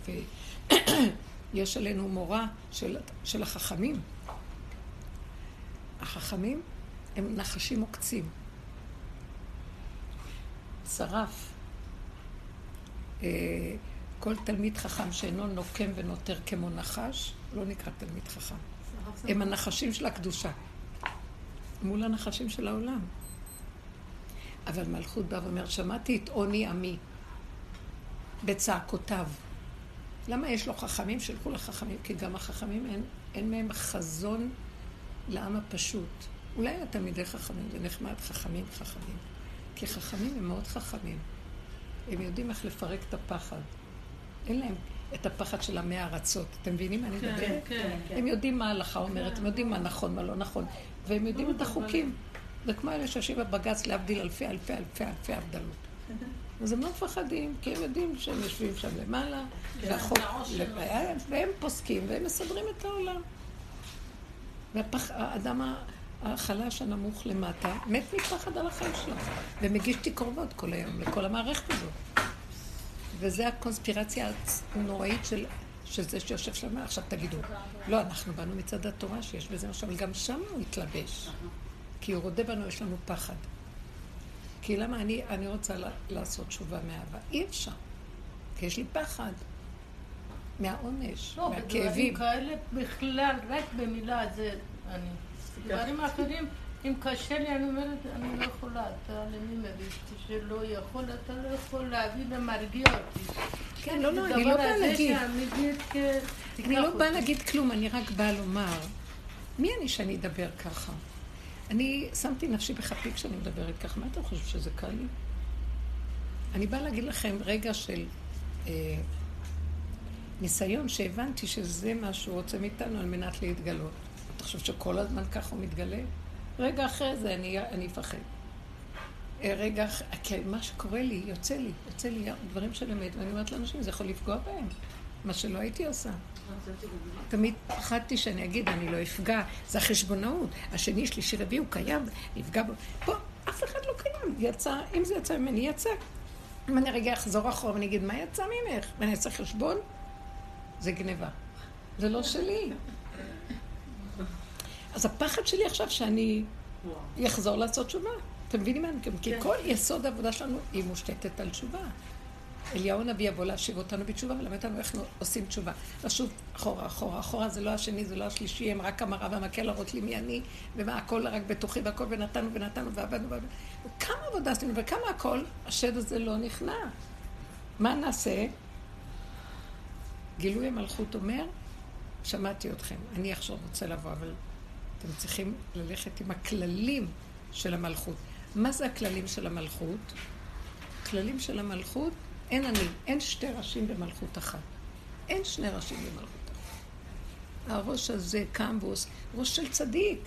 ויש עלינו מורה של, של החכמים. החכמים הם נחשים עוקצים. שרף. אה, כל תלמיד חכם שאינו נוקם ונותר כמו נחש, לא נקרא תלמיד חכם. הם הנחשים של הקדושה. מול הנחשים של העולם. אבל מלכות באה ואומרת, שמעתי את עוני עמי בצעקותיו. למה יש לו חכמים? שילכו לחכמים, כי גם החכמים אין, אין מהם חזון לעם הפשוט. אולי לתלמידי חכמים, זה נחמד, חכמים, חכמים. כי חכמים הם מאוד חכמים. הם יודעים איך לפרק את הפחד. אין להם את הפחד של המאה ארצות. אתם מבינים מה אני כן, מדברת? כן. הם יודעים מה ההלכה אומרת, הם יודעים מה נכון, מה לא נכון, והם יודעים את החוקים. זה כמו אלה שיושבים בבג"ץ להבדיל אלפי אלפי אלפי אלפי הבדלות. אז הם לא מפחדים, כי הם יודעים שהם יושבים שם למעלה, והחוק, והם פוסקים, והם מסדרים את העולם. והאדם החלש הנמוך למטה מת מפחד על החיים שלו, ומגיש תקרובות כל היום לכל המערכת הזאת. וזה הקונספירציה הנוראית של, של זה שיושב שם. עכשיו תגידו, לא, אנחנו באנו מצד התורה שיש בזה משהו, אבל גם שם הוא התלבש. כי הוא רודה בנו, יש לנו פחד. כי למה אני, אני רוצה לעשות תשובה מאהבה? אי אפשר. כי יש לי פחד. מהעונש, לא, בדברים מהכאבים. כאלה בכלל, רק במילה זה אני. דברים אחרים, אם קשה לי, אני אומרת, אני לא יכולה, אתה למי מביא? שלא יכול, אתה לא יכול להביא ומרגיע אותי. כן, לא, לא, אני לא באה להגיד. כן, אני לא באה להגיד כלום, אני רק באה לומר, מי אני שאני אדבר ככה? אני שמתי נפשי בכפי כשאני מדברת ככה, מה אתה חושב שזה קל לי? אני באה להגיד לכם רגע של אה, ניסיון שהבנתי שזה מה שהוא רוצה מאיתנו על מנת להתגלות. אתה חושב שכל הזמן ככה הוא מתגלה? רגע אחרי זה אני, אני אפחד. אה, רגע כי מה שקורה לי, יוצא לי, יוצא לי דברים של אמת, ואני אומרת לאנשים, זה יכול לפגוע בהם, מה שלא הייתי עושה. תמיד פחדתי שאני אגיד, אני לא אפגע, זה החשבונאות. השני, שלישי, רביעי, הוא קיים, יפגע בו. פה, אף אחד לא קיים. יצא, אם זה יצא ממני, יצא. אם אני רגע אחזור אחורה ואני אגיד, מה יצא ממך? ואני אעשה חשבון? זה גניבה. זה לא שלי. אז הפחד שלי עכשיו שאני אחזור לעשות תשובה. אתם מבינים מה אני? כי כל יסוד העבודה שלנו היא מושתתת על תשובה. אליהו הנביא יבוא להשיב אותנו בתשובה ולמד אותנו איך עושים תשובה. לשוב אחורה, אחורה, אחורה, זה לא השני, זה לא השלישי, הם רק המראה והמקל להראות לי מי אני, ומה הכל רק בתוכי והכל, ונתנו ונתנו ועבדנו ועבדנו. וכמה עבודה עשינו, וכמה הכל, השד הזה לא נכנע. מה נעשה? גילוי המלכות אומר, שמעתי אתכם, אני עכשיו רוצה לבוא, אבל אתם צריכים ללכת עם הכללים של המלכות. מה זה הכללים של המלכות? הכללים של המלכות, אין אני, אין שתי ראשים במלכות אחת. אין שני ראשים במלכות אחת. הראש הזה קם והוא ראש של צדיק.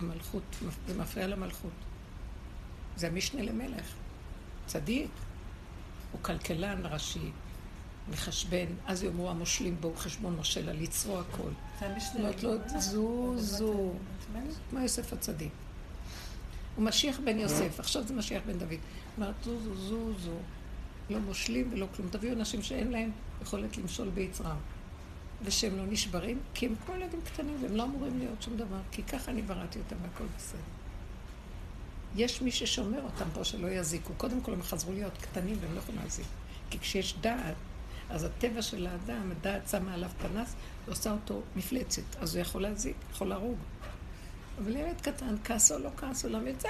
המלכות, זה מפריע למלכות. זה המשנה למלך. צדיק. הוא כלכלן ראשי, מחשבן, אז יאמרו המושלים בו חשבון מושל על יצרו הכל. אומרת לו, זו זו, כמו יוסף הצדיק. הוא משיח בן יוסף, עכשיו זה משיח בן דוד. אומרת, זו זו זו זו, לא מושלים ולא כלום. תביאו אנשים שאין להם יכולת למשול ביצרם. ושהם לא נשברים, כי הם כמו ילדים קטנים והם לא אמורים להיות שום דבר, כי ככה אני בראתי אותם והכל בסדר. יש מי ששומר אותם פה שלא יזיקו. קודם כל הם חזרו להיות קטנים והם לא יכולים להזיק. כי כשיש דעת, אז הטבע של האדם, הדעת שמה עליו פנס ועושה אותו מפלצת. אז הוא יכול להזיק, יכול להרוג. אבל ילד קטן, כעסו, לא כעסו, לא יוצא...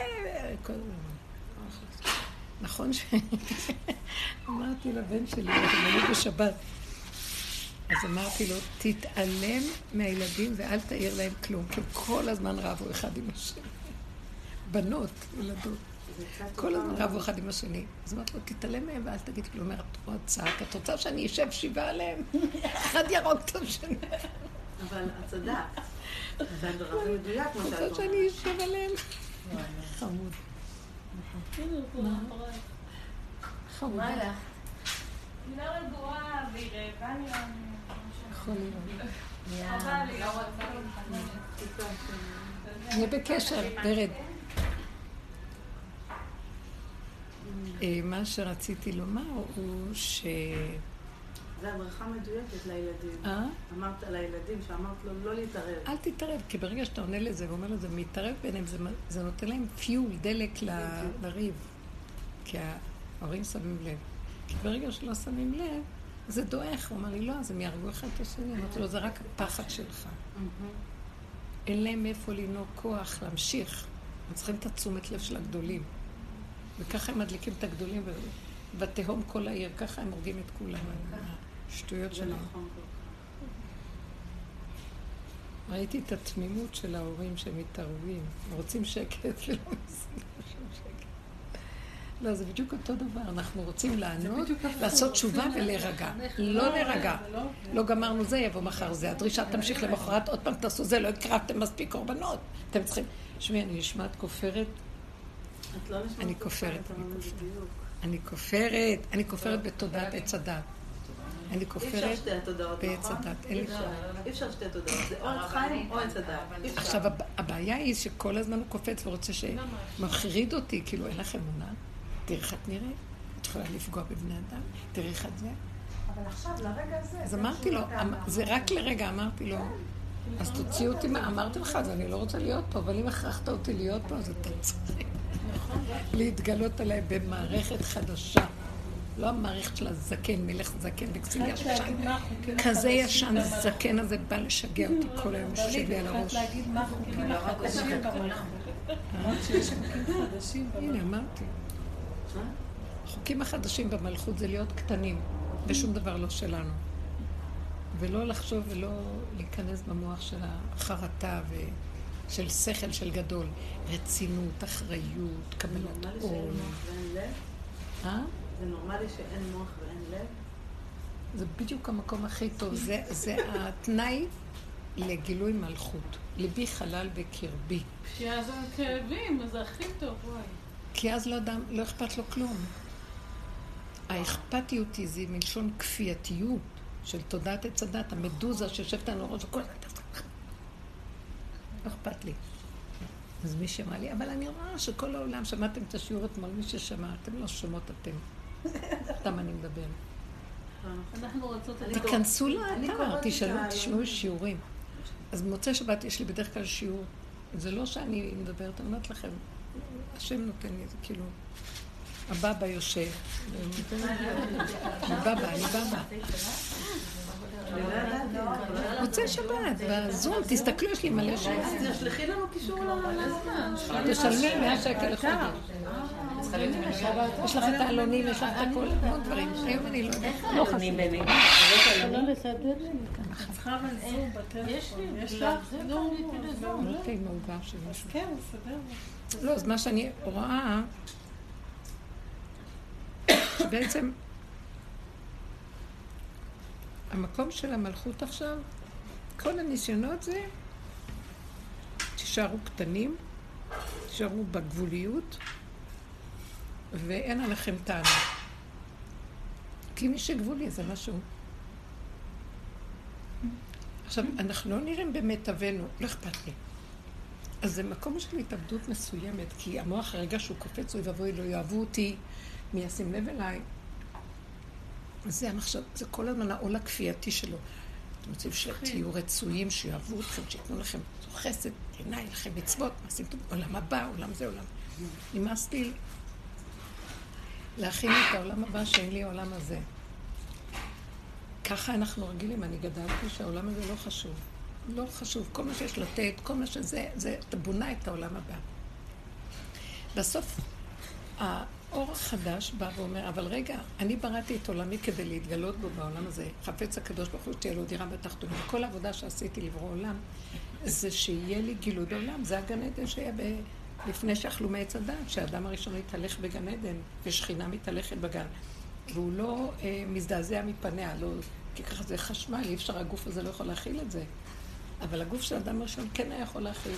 נכון ש... אמרתי לבן שלי, אתם היו בשבת, אז אמרתי לו, תתעלם מהילדים ואל תעיר להם כלום, כי כל הזמן רבו אחד עם השני. בנות, ילדות. כל הזמן רבו אחד עם השני. אז אמרתי לו, תתעלם מהם ואל תגיד כלום. אומרת, הוא צעק, את רוצה שאני אשב שבעה עליהם? אחד ירוק את השני. אבל את צדקת. זה מה שאת רוצה. שאני אשב עליהם? חמוד. חמוד. מה לך? היא רגועה והיא רעבה נראה לי. יכול להיות. חבל לי, רוצה נהיה בקשר, ורד. אה, מה שרציתי לומר הוא ש... זה הדרכה מדויקת לילדים. אה? אמרת לילדים שאמרת לו לא להתערב. אל תתערב, כי ברגע שאתה עונה לזה ואומר לזה, מתערב ביניהם, זה, זה נותן להם פיול, דלק ל- לריב. כי ההורים שמים לב. כי ברגע שלא שמים לב, זה דועך. הוא אמר לי, לא, אז הם יהרגו אחד את השני. אמרתי לו, זה רק הפחד שלך. אין להם מאיפה לנהוג כוח להמשיך. הם צריכים את התשומת לב של הגדולים. וככה הם מדליקים את הגדולים, ובתהום כל העיר, ככה הם הורגים את כולם. השטויות זה שלהם. נכון. ראיתי את התמימות של ההורים שהם מתערבים. הם רוצים שקט ולא שום שקט. לא, זה בדיוק אותו דבר. אנחנו רוצים לענות, לעשות תשובה ולהירגע. לא להירגע. לא גמרנו זה, יבוא מחר זה. הדרישה תמשיך למחרת, עוד פעם תעשו זה, לא הקרבתם מספיק קורבנות. אתם צריכים... תשמעי, אני נשמעת כופרת, את לא אני כופרת, אני כופרת. אני כופרת, אני כופרת בתודעת עץ הדת. אני כופרת בעץ נכון? הדת. אין אי לי אפשר. אי אפשר שתי תודעות. זה או עץ חיים או עץ הדת. עכשיו, הב- הבעיה היא שכל הזמן הוא קופץ ורוצה שמחריד אותי, כאילו, אין לך אמונה? תראי איך את נראית. את יכולה לפגוע בבני אדם? תראי איך את זה. אבל עכשיו, לרגע הזה... אז אמרתי לו, אמ- זה. רק לרגע, אמרתי לו, אז תוציא אותי, מה- אמרתי לך, אז אני לא רוצה להיות פה, אבל אם הכרחת אותי להיות פה, אז אתה צריך להתגלות עליי במערכת חדשה. לא המערכת של הזקן, מלך זקן התחלת ישן. מה כזה ישן. הזקן הזה בא לשגע אותי כל היום, יושב לי על התחלת הראש. להגיד מה החוקים החדשים במלכות. אמרת שיש חוקים חדשים במלכות. הנה, אמרתי. החוקים החדשים במלכות זה להיות קטנים, ושום דבר לא שלנו. ולא לחשוב ולא להיכנס במוח של החרטה ושל שכל של גדול. רצינות, אחריות, קבלת עול. שאין זה נורמלי שאין מוח ואין לב? זה בדיוק המקום הכי טוב. זה, זה התנאי לגילוי מלכות. ליבי חלל בקרבי. כי אז הם כאבים, אז זה הכי טוב, וואי. כי אז לא, אדם, לא אכפת לו כלום. האכפתיות היא זה מלשון כפייתיות של תודעת עץ הדת, המדוזה שיושבת לנו ראש וכל הזמן... לא אכפת לי. אז מי שאמר לי, אבל אני רואה שכל העולם, שמעתם את השיעור אתמול, מי ששמע, אתם לא שומעות אתם. סתם אני מדבר. אנחנו רוצות תיכנסו לאתר, תשאלו, תשמעו שיעורים. אז במוצאי שבת יש לי בדרך כלל שיעור. זה לא שאני מדברת, אני אומרת לכם, השם נותן לי, זה כאילו, הבבא יושב. ונותן לי- אני בבא, אני בבא. לא. מוצאי שבת, בזום, תסתכלו, יש לי מלא שיעורים. אז תשלחי לנו קישור לזמן. תשלמי 100 שקל לחודש. יש לך את העלונים, יש לך את הכל, המון דברים. היום אני לא יודעת. לא. לא. לא. כן, בסדר. לא, אז מה שאני רואה, שבעצם המקום של המלכות עכשיו, כל הניסיונות זה, תישארו קטנים, תישארו בגבוליות, ואין עליכם טענה. כי מי שגבולי זה משהו. עכשיו, אנחנו לא נראים במיטבנו, לא אכפת לי. אז זה מקום של התאבדות מסוימת, כי המוח הרגע שהוא קופץ, אוי ואבוי, לא יאהבו אותי, מי ישים לב אליי. זה המחשב, זה כל הזמן העול הכפייתי שלו. אתם רוצים שתהיו רצויים, שיאהבו אתכם, שייתנו לכם חסד, עיניי, לכם מצוות, מעשים טובים, עולם הבא, עולם זה עולם. נמאס לי להכין את העולם הבא שאין לי העולם הזה. ככה אנחנו רגילים, אני גדלתי שהעולם הזה לא חשוב. לא חשוב, כל מה שיש לתת, כל מה שזה, זה, אתה בונה את העולם הבא. בסוף, האור החדש בא ואומר, אבל רגע, אני בראתי את עולמי כדי להתגלות בו בעולם הזה. חפץ הקדוש ברוך הוא שתהיה לו דירה בתחתונים. וכל העבודה שעשיתי לברוא עולם, זה שיהיה לי גילוי בעולם. זה הגן עדן שהיה ב... לפני שאכלו מעץ הדת, שהאדם הראשון התהלך בגן עדן, ושכינה מתהלכת בגן. והוא לא אה, מזדעזע מפניה, לא... כי ככה זה חשמל, אי אפשר, הגוף הזה לא יכול להכיל את זה. אבל הגוף של האדם הראשון כן היה יכול להכיל.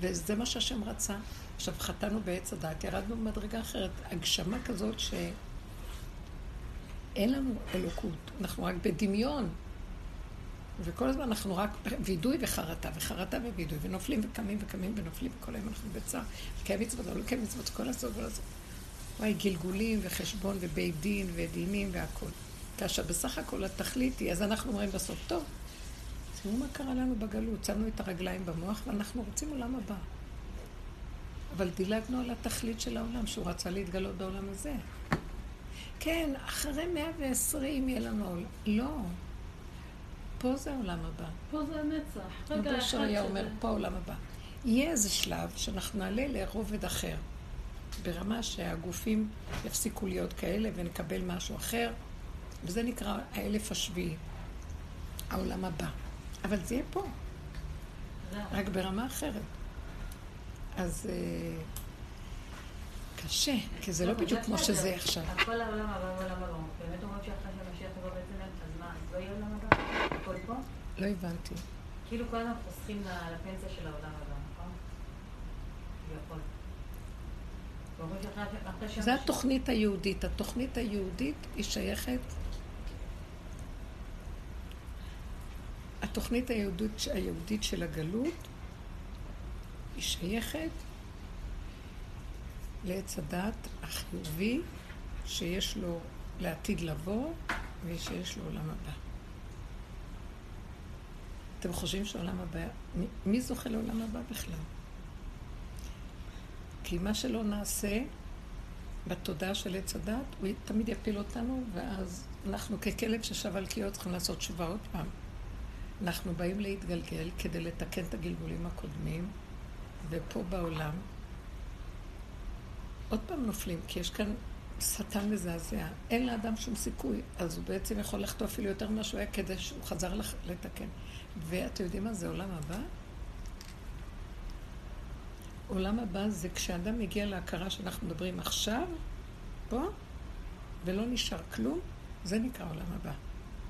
וזה מה שהשם רצה. עכשיו, חטאנו בעץ הדת, ירדנו במדרגה אחרת. הגשמה כזאת שאין לנו אלוקות, אנחנו רק בדמיון. וכל הזמן אנחנו רק וידוי וחרטה, וחרטה ווידוי, ונופלים וקמים וקמים ונופלים, וכל היום אנחנו בצער. כן מצוות, לא כן מצוות, כל הסוף וכל הסוף. וואי, גלגולים וחשבון ובית דין ודינים והכול. כאשר בסך הכל התכלית היא, אז אנחנו אומרים בסוף, טוב, תראו מה קרה לנו בגלות, שמנו את הרגליים במוח ואנחנו רוצים עולם הבא. אבל דילגנו על התכלית של העולם, שהוא רצה להתגלות בעולם הזה. כן, אחרי 120 יהיה לנו עולם. לא. פה זה העולם הבא. פה זה הנצח. רגע אחד אשר היה אומר, שזה. פה העולם הבא. יהיה איזה שלב שאנחנו נעלה לרובד אחר, ברמה שהגופים יפסיקו להיות כאלה ונקבל משהו אחר, וזה נקרא האלף השביעי, העולם הבא. אבל זה יהיה פה, רק ברמה אחרת. אז אה, קשה, כי זה לא בדיוק כמו שזה עכשיו. הכל העולם הבא ועולם הבא. באמת אומרים שאחרי שהמשיח יבוא בעצם אז מה, אז לא יהיה עולם הבא? הכל פה? לא הבנתי. כאילו כל הזמן חוסכים לפנסיה של העולם הבא, נכון? זה התוכנית היהודית. התוכנית היהודית היא שייכת... התוכנית היהודית, היהודית של הגלות היא שייכת לעץ הדת החיובי שיש לו לעתיד לבוא ושיש לו עולם הבא. אתם חושבים שעולם הבא... מי, זוכה לעולם הבא בכלל? כי מה שלא נעשה, בתודעה של עץ הדת, הוא תמיד יפיל אותנו, ואז אנחנו ככלב ששב על קיאות צריכים לעשות תשובה עוד פעם. אנחנו באים להתגלגל כדי לתקן את הגלגולים הקודמים, ופה בעולם עוד פעם נופלים, כי יש כאן שטן מזעזע. אין לאדם שום סיכוי, אז הוא בעצם יכול לחטוא אפילו יותר ממה שהוא היה כדי שהוא חזר לח... לתקן. ואתם יודעים מה זה עולם הבא? עולם הבא זה כשאדם מגיע להכרה שאנחנו מדברים עכשיו, פה, ולא נשאר כלום, זה נקרא עולם הבא.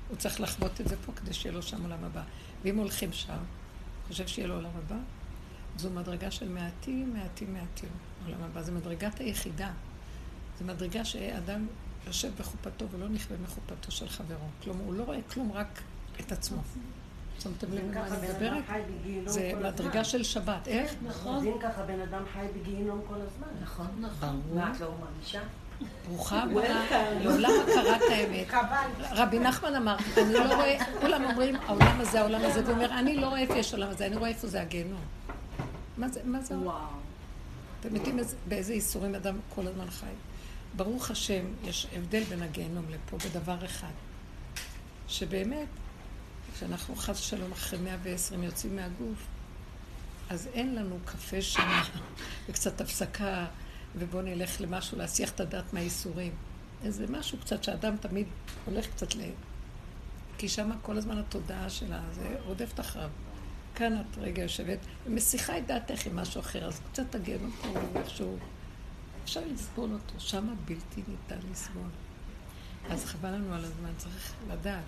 הוא צריך לחוות את זה פה כדי שיהיה לו שם עולם הבא. ואם הולכים שם, חושב שיהיה לו עולם הבא? זו מדרגה של מעטים, מעטים, מעטים. עולם הבא זו מדרגת היחידה. זו מדרגה שאדם יושב בחופתו ולא נכווה מחופתו של חברו. כלומר, הוא לא רואה כלום, רק את עצמו. שמתם לב מה אני מדברת? זה מדרגה של שבת. איך? נכון. אם ככה בן אדם חי בגיהינום כל הזמן. נכון, נכון. מה את לא מרגישה? ברוכה הבאה לעולם הכרת האמת. רבי נחמן אמר, אני לא רואה, כולם אומרים, העולם הזה, העולם הזה, והוא אומר, אני לא רואה איפה יש עולם הזה, אני רואה איפה זה הגיהנום. מה זה, מה זה? וואו. אתם יודעים באיזה איסורים אדם כל הזמן חי. ברוך השם, יש הבדל בין הגיהנום לפה בדבר אחד. שבאמת, כשאנחנו חס ושלום אחרי 120 יוצאים מהגוף, אז אין לנו קפה שמה וקצת הפסקה, ובואו נלך למשהו להסיח את הדעת מהאיסורים. איזה משהו קצת שאדם תמיד הולך קצת ל... כי שם כל הזמן התודעה שלה, זה רודפת אחריו. כאן את רגע יושבת ומסיחה את דעתך עם משהו אחר, אז קצת תגן אותו איכשהו. אפשר לסבול אותו, שם בלתי ניתן לסבול. אז חבל לנו על הזמן, צריך לדעת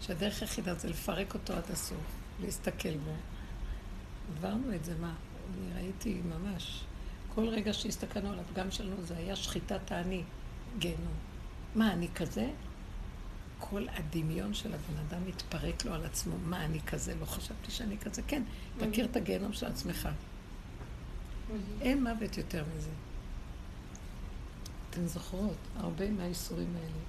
שהדרך היחידה זה לפרק אותו עד הסוף, להסתכל בו. עברנו את זה, מה? אני ראיתי ממש. כל רגע שהסתכלנו על הפגם שלנו זה היה שחיטת האני, גיהנום. מה, אני כזה? כל הדמיון של הבן אדם מתפרק לו על עצמו. מה, אני כזה? לא חשבתי שאני כזה. כן, תכיר את הגיהנום של עצמך. אין מוות יותר מזה. אתן זוכרות, הרבה מהאיסורים האלה.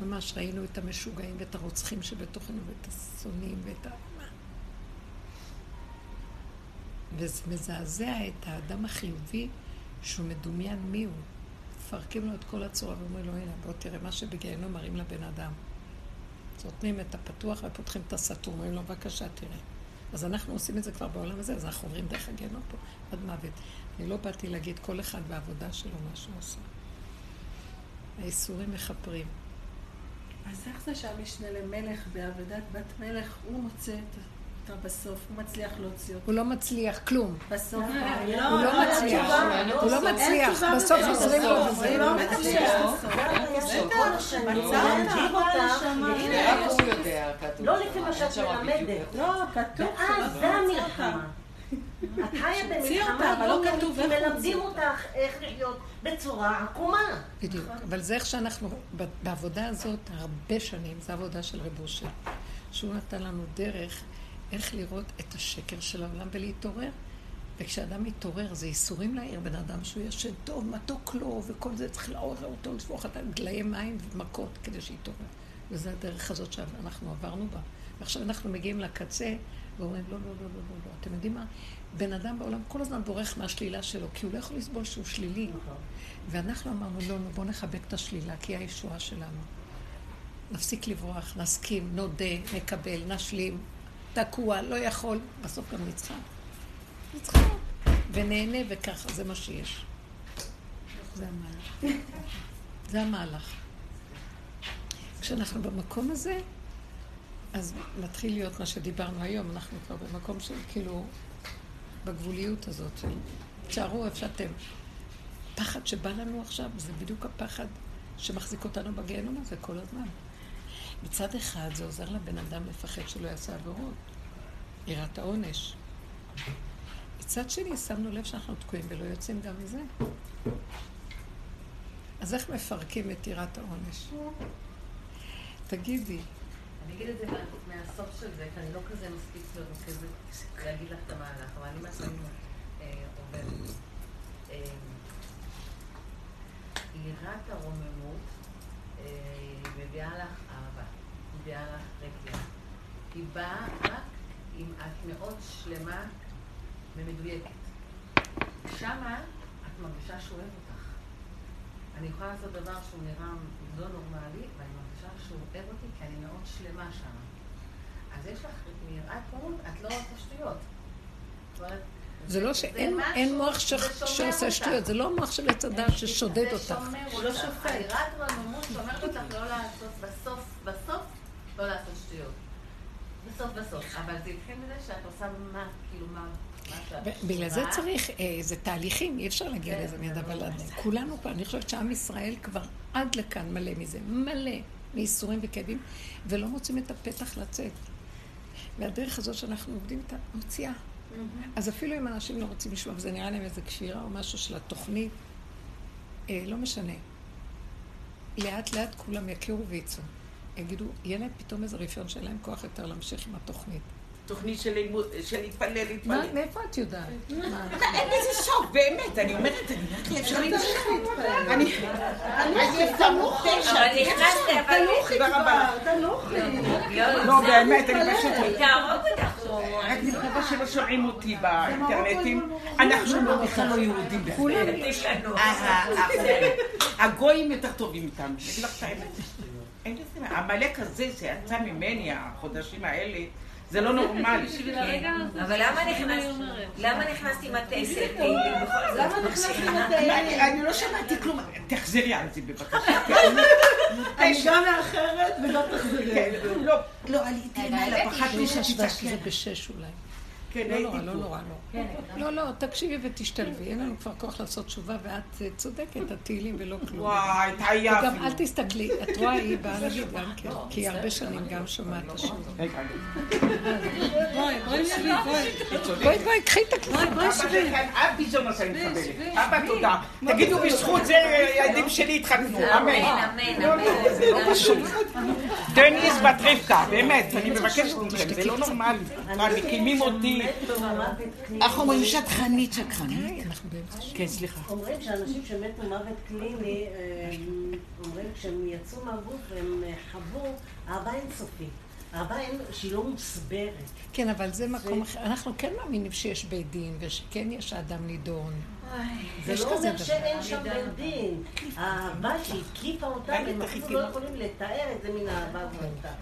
ממש ראינו את המשוגעים ואת הרוצחים שבתוכנו ואת השונאים ואת ה... וזה מזעזע את האדם החיובי שהוא מדומיין מי הוא. מפרקים לו את כל הצורה ואומרים לו, הנה, בוא תראה מה שבגיהנום מראים לבן אדם. נותנים את הפתוח ופותחים את הסתום, אומרים לו, בבקשה, תראה. אז אנחנו עושים את זה כבר בעולם הזה, אז אנחנו עוברים דרך הגיהנום פה עד מוות. אני לא באתי להגיד כל אחד בעבודה שלו מה שהוא עושה. האיסורים מכפרים. אז איך זה שהמשנה למלך בעבודת בת מלך, הוא מוצא את בסוף, הוא מצליח להוציא אותה. הוא לא מצליח, כלום. בסוף, הוא לא מצליח, הוא לא מצליח, בסוף עוזרים לו. וזה. לא מצליח. לא לפי מה שאת מלמדת. לא, כתוב. ואז זה המלחמה. את חיה במלחמה יומיומית, מלמדים אותך איך לחיות בצורה עקומה. בדיוק, אבל זה איך שאנחנו, בעבודה הזאת, הרבה שנים, זו עבודה של רב אושר, שהוא נתן לנו דרך איך לראות את השקר של העולם ולהתעורר. וכשאדם מתעורר, זה ייסורים להעיר בן אדם שהוא ישן טוב, מתוק לו, וכל זה צריך לעורר אותו, לשפוך את גליי מים ומכות כדי שיתעורר. וזו הדרך הזאת שאנחנו עברנו בה. ועכשיו אנחנו מגיעים לקצה ואומרים, לא, לא, לא, לא, לא, לא. אתם יודעים מה? בן אדם בעולם כל הזמן בורח מהשלילה שלו, כי הוא לא יכול לסבול שהוא שלילי. ואנחנו אמרנו, לא, לא, בואו נחבק את השלילה, כי היא הישועה שלנו. נפסיק לברוח, נסכים, נודה, נקבל, נשלים, תקוע, לא יכול, בסוף גם נצחק. נצחק, ונהנה וככה, זה מה שיש. זה המהלך. זה המהלך. כשאנחנו במקום הזה, אז מתחיל להיות מה שדיברנו היום, אנחנו כבר במקום של כאילו, בגבוליות הזאת של תשארו איפה שאתם. פחד שבא לנו עכשיו, זה בדיוק הפחד שמחזיק אותנו בגיהנום הזה כל הזמן. מצד אחד זה עוזר לבן אדם לפחד שלא יעשה עבירות, יראת העונש. מצד שני, שמנו לב שאנחנו תקועים ולא יוצאים גם מזה. אז איך מפרקים את יראת העונש? תגידי. אני אגיד את זה מהסוף של זה, כי אני לא כזה מספיק מרוכזת להגיד לך את המהלך, אבל אני מהפעמים עובדת. יראת הרוממות מביאה לך מביאה לך רגיעה. היא באה רק אם את מאוד שלמה ומדויקת. שמה את מרגישה שהוא אוהב אותך. אני יכולה לעשות דבר שהוא נראה לא נורמלי, ואני מרגישה שהוא אוהב אותי, כי אני מאוד שלמה שם. אז יש לך מיראת רוממות, את לא עושה שטויות. זה לא שאין מוח זה שעושה. שטויות, זה לא מוח של עץ הדעת ששודד זה אותך. שומר הוא לא. שופט. היראת רוממות שומרת אותך לא לעשות בסוף, בסוף, לא לעשות שטויות. בסוף בסוף. אבל זה התחיל מזה שאת עושה מה, כאילו מה, בגלל זה. צריך, אה, זה תהליכים, אי אפשר להגיע כן, לזה מיד, אבל לא- כולנו פה, אני חושבת שעם ישראל כבר עד לכאן מלא מזה, מלא מייסורים וכאבים, ולא מוצאים את הפתח לצאת. והדרך הזאת שאנחנו עובדים איתה, מוציאה. אז אפילו אם אנשים לא רוצים לשמוע, וזה נראה להם איזה כפירה או משהו של התוכנית, אה, לא משנה. לאט לאט כולם יכירו ויצאו. יגידו, יהיה להם פתאום איזה רפיון שאין להם כוח יותר להמשיך עם התוכנית. תוכנית של להתפלל, מה, להתפלל. מאיפה את יודעת? אין לזה סוף, באמת, אני אומרת, אני אומרת לי, אפשר להתפלל. אני... אני תנוחי אבל נכנסת, אבל... תודה רבה. לא, לא, באמת, אני פשוט... תהרוג אותך. רק מקווה שלא שומעים אותי באינטרנטים. אנחנו לא בכלל לא יהודים בכלל. הגויים יותר טובים איתנו, אני אגיד לך את האמת. אין לזה מה. עמלק הזה שיצא ממני החודשים האלה, זה לא נורמלי. אבל למה אני נכנסת? אומרת. למה נכנסת עם הטסט? למה נכנסת עם אני אני לא שמעתי כלום. תחזרי על זה בבקשה. אני גם מאחרת ולא תחזרי. כן, לא, לא, עליתי למעלה, פחדתי שתצעקי. שזה בשש אולי. כן, לא הייתי נורא, לא פה. נורא, לא. לא, לא, תקשיבי ותשתלבי. אין לנו כבר כוח לעשות תשובה, ואת אה, צודקת, התהילים ולא כלום. וואי, וגם התעייפנו. אל תסתכלי, את רואה, היא באה להגיד גם כן, כי הרבה שנים גם שומעת את. רגע, בואי, בואי שבי, בואי. בואי, בואי, קחי את. אבא זה כאן, אבי זה מה שאני מקבלת. אבא, תודה. תגידו, בזכות זה הילדים שלי התחתנו, אמן. אמן, לא, אמן. לא, זה לא פשוט. דניס בת רבקה, באמת, אני מבקשת מכם, זה לא נורמלי. מקימים אותי. איך אומרים שטחנית, שקרנית? באמצע. כן, סליחה. אומרים שאנשים שמתו מוות קליני, אה, אומרים כשהם יצאו מהגוף הם אה, חוו אהבה אינסופית. אהבה אין- שהיא לא מוסברת. כן, אבל זה מקום אחר. אנחנו כן מאמינים שיש בית דין, ושכן יש האדם נידון. זה לא אומר. שאין שם בית דין. האהבה שהקיפה אותם, הם אפילו לא יכולים לתאר את זה מן האהבה הזאת.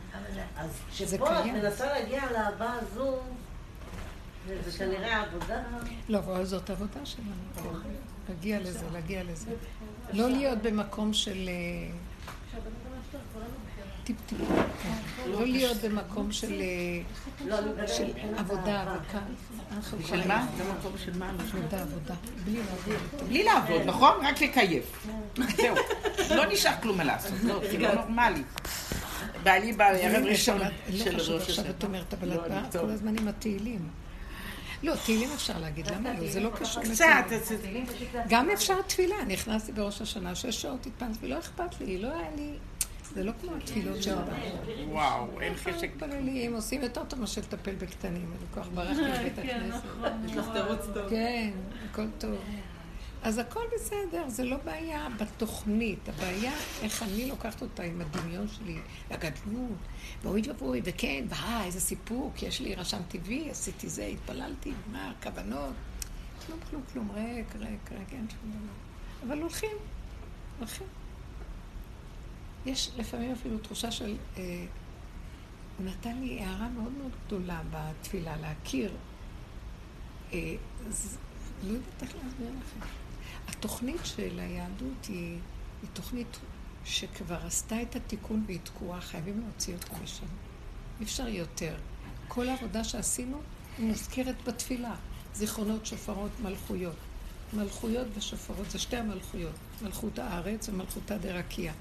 אז זה כשפה את. מנסה להגיע לאהבה הזו, זה- כנראה עבודה. לא, אבל זאת עבודה שלנו. כן. להגיע לזה, להגיע לזה. לא להיות במקום של... אה, טיפ-טיפ. כן. לא להיות במקום של אה, לא, עבודה. וכאן. אנחנו של מה? זה מקום של מה? עבודה, עבודה. בלי לעבוד. בלי לעבוד, נכון? רק לקייף. זהו. לא נשאר כלום מה לעשות. לא, זה לא נורמלי. בעלי בא ערב ראשון לא של חשוב, ראש עכשיו השנה. את אומרת, אבל לא, את באה אני טוב. כל הזמן עם התהילים. לא, תהילים אפשר להגיד, למה לא? זה לא קשור קצת. זה- גם אפשר תפילה, נכנסתי בראש השנה, שש שעות התפללתי, ולא אכפת לי, לא היה לי... זה לא כמו התפילות של אדם. וואו, אין חשק. מתפללים, עושים יותר טוב מאשר לטפל בקטנים. אין לי כוח ברחתי לבית כן, הכנסת. נכון. יש לך תירוץ טוב. כן, הכל טוב. אז הכל בסדר, זה לא בעיה בתוכנית, הבעיה איך אני לוקחת אותה עם הדמיון שלי, הגדלות, ואוי ואבוי, וכן, ואה, איזה סיפוק, יש לי רשם טבעי, עשיתי זה, התפללתי, מה, הכוונות? כלום, כלום, כלום, ריק, ריק, ריק, אין שום דבר. אבל הולכים, הולכים. יש לפעמים אפילו תחושה של... אה, הוא נתן לי הערה מאוד מאוד גדולה בתפילה, להכיר. אה, אז לא יודעת איך להסביר לכם. התוכנית של היהדות היא, היא תוכנית שכבר עשתה את התיקון והיא תקועה, חייבים להוציא אותה משם. אי אפשר יותר. כל העבודה שעשינו היא מוזכרת בתפילה. זיכרונות, שופרות, מלכויות. מלכויות ושופרות זה שתי המלכויות. מלכות הארץ ומלכותא דרקיע.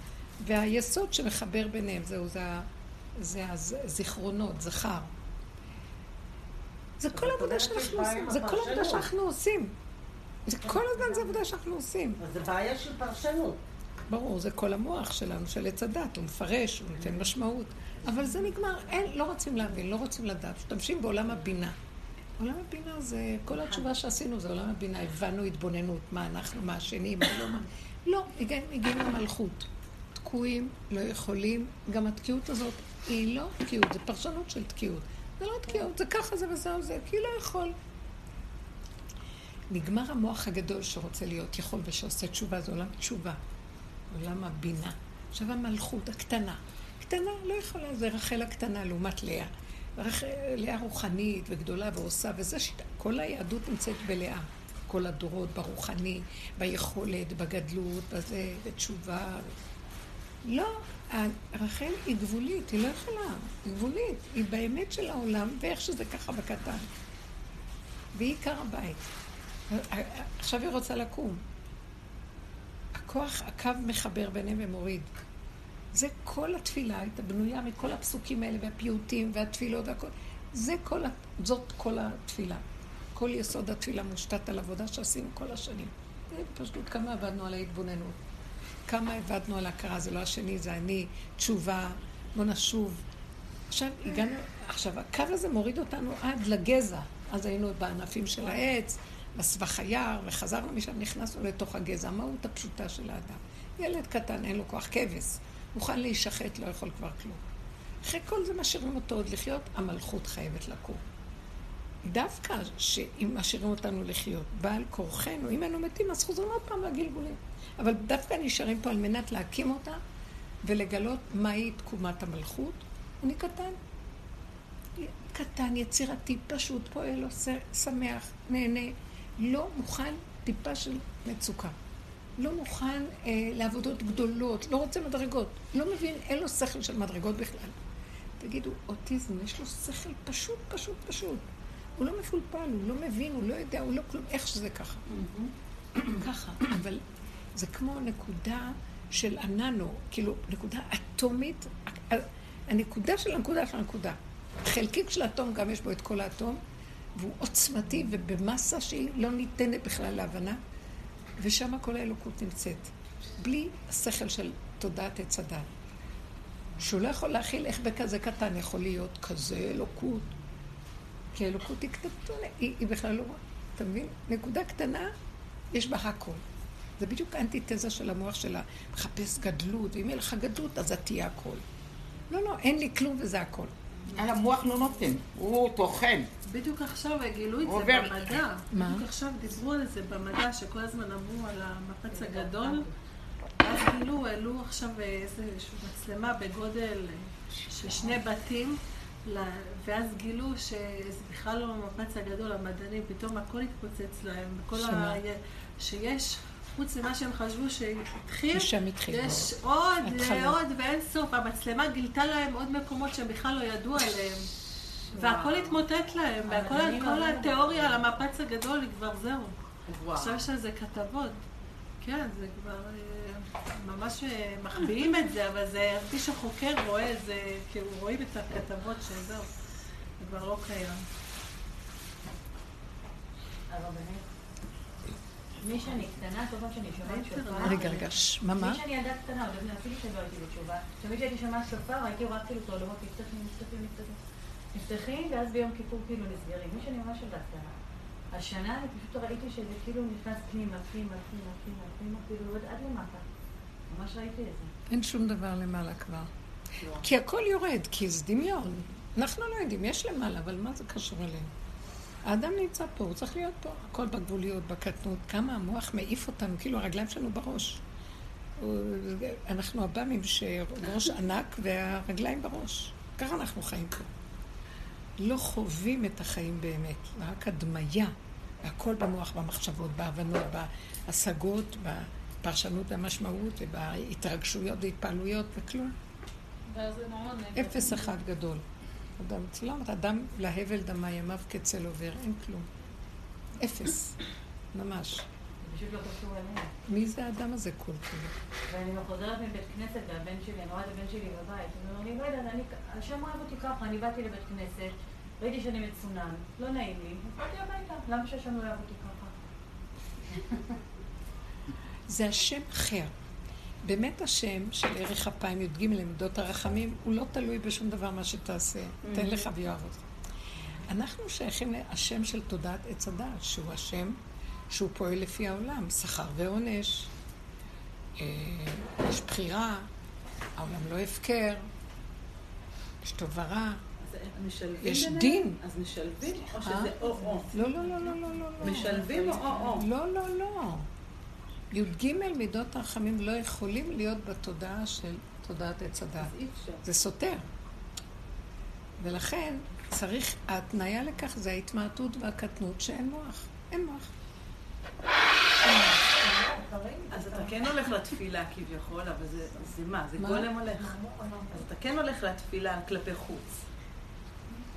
והיסוד שמחבר ביניהם, זהו, זה, זה הזיכרונות, זכר. זה כל העבודה שאנחנו עושים, זה כל העבודה שאנחנו עושים. זה כל הזמן זה עבודה שאנחנו עושים. אז זה בעיה של פרשנות. ברור, זה כל המוח שלנו, של עץ הדת, הוא מפרש, הוא נותן משמעות. אבל זה נגמר, אין, לא רוצים להבין, לא רוצים לדעת. משתמשים בעולם הבינה. עולם הבינה זה, כל התשובה שעשינו זה עולם הבינה. הבנו התבוננות, מה אנחנו, מה השני, מה לא, מה... לא, הגיענו למלכות. תקועים, לא יכולים. גם התקיעות הזאת היא לא תקיעות, זה פרשנות של תקיעות. זה לא תקיעות, זה ככה זה וזהו זה, כי לא יכול. נגמר המוח הגדול שרוצה להיות יכול ושעושה תשובה, זה עולם תשובה. עולם הבינה. עכשיו המלכות הקטנה. קטנה לא יכולה, זה רחל הקטנה לעומת לאה. רחל, לאה רוחנית וגדולה ועושה, וזה שיטה. כל היהדות נמצאת בלאה. כל הדורות, ברוחני, ביכולת, בגדלות, בזה, בתשובה. לא, רחל היא גבולית, היא לא יכולה, היא גבולית. היא באמת של העולם, ואיך שזה ככה בקטן. והיא עיקר הבית. עכשיו היא רוצה לקום. הכוח, הקו מחבר ביניהם ומוריד. זה כל התפילה הייתה בנויה מכל הפסוקים האלה והפיוטים והתפילות והכל. זה כל, זאת כל התפילה. כל יסוד התפילה מושתת על עבודה שעשינו כל השנים. זה פשוט כמה עבדנו על ההתבוננות. כמה עבדנו על ההכרה, זה לא השני, זה אני, תשובה, בוא נשוב. עכשיו הגענו, עכשיו הקו הזה מוריד אותנו עד לגזע. אז היינו בענפים של העץ, בסבך היער, וחזרנו משם, נכנסנו לתוך הגזע, המהות הפשוטה של האדם. ילד קטן, אין לו כוח, כבש, מוכן להישחט, לא יכול כבר כלום. אחרי כל זה משאירים אותו עוד לחיות, המלכות חייבת לקום. דווקא שאם משאירים אותנו לחיות, בעל כורחנו, אם היינו מתים, אז חוזרים עוד פעם לגלגולים. אבל דווקא נשארים פה על מנת להקים אותה ולגלות מהי תקומת המלכות. אני קטן. קטן, יצירתי, פשוט, פועל, עושה, שמח, נהנה. לא מוכן טיפה של מצוקה. לא מוכן אה, לעבודות גדולות, לא רוצה מדרגות. לא מבין, אין לו שכל של מדרגות בכלל. תגידו, אוטיזם, יש לו שכל פשוט, פשוט, פשוט. הוא לא מפולפל, הוא לא מבין, הוא לא יודע, הוא לא כלום, איך שזה ככה. ככה, אבל זה כמו נקודה של הננו, כאילו, נקודה אטומית, הנקודה של הנקודה של הנקודה. חלקיק של אטום, גם יש בו את כל האטום, והוא עוצמתי ובמסה שהיא לא ניתנת בכלל להבנה, ושם כל האלוקות נמצאת. בלי השכל של תודעת עץ הדת. שהוא לא יכול להכיל איך בכזה קטן יכול להיות כזה אלוקות. כי האלוקות היא קטנה, היא, היא בכלל לא... אתה מבין? נקודה קטנה, יש בה הכל. זה בדיוק האנטיתזה של המוח שלה. מחפש גדלות, ואם יהיה לך גדלות, אז את תהיה הכל. לא, לא, אין לי כלום וזה הכל. על המוח לא נותן, הוא טוחן. בדיוק עכשיו גילו את זה עובר. במדע. מה? בדיוק עכשיו דיברו על זה במדע, שכל הזמן אמרו על המפץ הגדול. אז גילו, העלו עכשיו איזושהי מצלמה בגודל של שני בתים, ואז גילו שזה בכלל לא המפץ הגדול, המדענים, פתאום הכל התפוצץ להם. וכל שמה? ה... שיש, חוץ ממה שהם חשבו שהתחיל. יש עוד, התחלה. עוד ואין סוף. המצלמה גילתה להם עוד מקומות שהם בכלל לא ידעו עליהם. והכל התמוטט להם, והכל כל התיאוריה על המפץ הגדול היא כבר זהו. עכשיו יש על זה כתבות. כן, זה כבר אה, ממש אה, מחביאים את זה, אבל זה, מי שחוקר רואה את זה, כאילו רואים את הכתבות שזהו, זה כבר לא קיים. הרבנית, מי שאני קטנה, כל פעם שאני שומעת שופר... רגע, רגע, מה, מה? מי שאני ילדה קטנה, עוד אפילו שלא הייתי בתשובה, תמיד כשהייתי שומעת שופר, הייתי רואה כאילו את העולמות נפתחים, נפתחים, נפתחים. נפתחים, ואז ביום כיפור כאילו נסגרים. מי שאני ממש ילדה קטנה. השנה אני פשוט ראיתי שזה כאילו נכנס פנימה, פנימה, פנימה, פנימה, פנימה, כאילו עד עד למטה. ממש ראיתי את זה. אין שום דבר למעלה כבר. כי הכל יורד, כי זה דמיון. אנחנו לא יודעים, יש למעלה, אבל מה זה קשור אלינו? האדם נמצא פה, הוא צריך להיות פה. הכל בגבוליות, בקטנות. כמה המוח מעיף אותנו, כאילו הרגליים שלנו בראש. אנחנו עב"מים שראש ענק והרגליים בראש. ככה אנחנו חיים פה. לא חווים את החיים באמת, רק הדמיה. והכל במוח, במחשבות, בהבנות, בהשגות, בפרשנות והמשמעות, ובהתרגשויות והתפעלויות, וכלום. אפס אחד גדול. אדם, צלמת, אדם להבל דמה ימיו כצל עובר, אין כלום. אפס, ממש. לא. מי זה האדם הזה כל כולו? ואני חוזרת מבית כנסת, והבן שלי, אני רואה את הבן שלי בבית, הוא אומר, אני לא יודעת, אני, השם אוהב אותי ככה, אני באתי לבית כנסת, ראיתי שאני מצונן, לא נעים לי, באתי הביתה, למה שהשם לא אוהב אותי ככה? זה השם אחר. באמת השם של ערך אפיים י"ג למידות הרחמים, הוא לא תלוי בשום דבר מה שתעשה. תן לך ויאהב אותך. אנחנו שייכים להשם של תודעת עץ הדעת, שהוא השם שהוא פועל לפי העולם, שכר ועונש, אה, יש בחירה, העולם לא הפקר, יש טוב ורע. יש? דין. אז משלבים, או אה? שזה או-או? לא, לא, לא, לא, לא, לא. לא. משלבים או או-או? לא, לא, לא. י"ג מידות הרחמים לא יכולים להיות בתודעה של תודעת עץ הדת. זה סותר. ולכן צריך, ההתניה לכך זה ההתמעטות והקטנות שאין מוח. אין מוח. אז אתה כן הולך לתפילה כביכול, אבל זה, זה מה? זה מה? גולם הולך. אז אתה כן הולך לתפילה כלפי חוץ.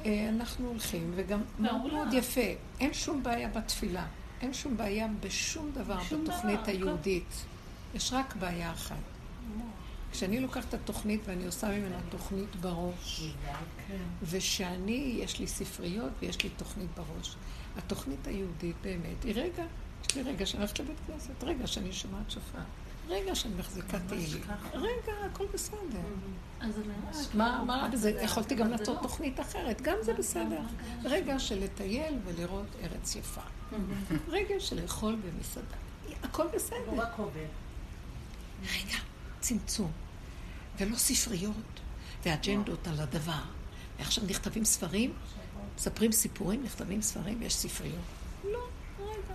אה, אנחנו הולכים, וגם מאוד מאוד יפה, אין שום בעיה בתפילה. אין שום בעיה בשום דבר שום בתוכנית דבר, היהודית. יש רק בעיה אחת. כשאני לוקחת את התוכנית ואני עושה ממנה תוכנית בראש, ושאני, יש לי ספריות ויש לי תוכנית בראש. התוכנית היהודית באמת היא רגע, יש לי רגע שאני הולכת לבית כנסת, רגע שאני שומעת שופר, רגע שאני מחזיקה תהילים, רגע, הכל בסדר. מה מה רע בזה? יכולתי גם לעשות לא. תוכנית אחרת, גם זה בסדר. רגע של לטייל ולראות ארץ יפה. רגע של לאכול במסעדה. הכל בסדר. רגע, צמצום. ולא ספריות ואג'נדות על הדבר. ועכשיו נכתבים ספרים, מספרים סיפורים, נכתבים ספרים ויש ספריות. לא, רגע.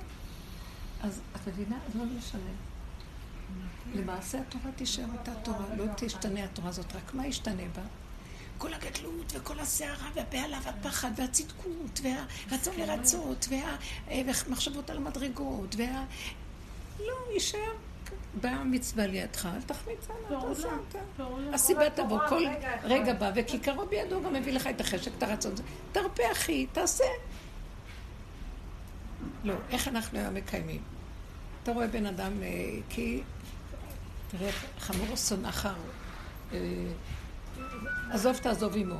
אז את מבינה? לא משנה. למעשה התורה תישאר אותה תורה, לא תשתנה התורה הזאת, רק מה ישתנה בה? כל הגדלות וכל הסערה והבהלה והפחד והצדקות והרצון לרצות וה- אה, והמחשבות על המדרגות וה... לא, יישאר במצווה לידך, אל תחמיץ עליו, תעשה אותה. הסיבה תבוא, כל רגע בא, וכיכרו בידו גם מביא לך את החשק, את הרצון. תרפה אחי, תעשה. לא, איך אנחנו היום מקיימים? אתה רואה בן אדם, אה, כי, תראה, חמור שונאך, אה, עזוב תעזוב עמו.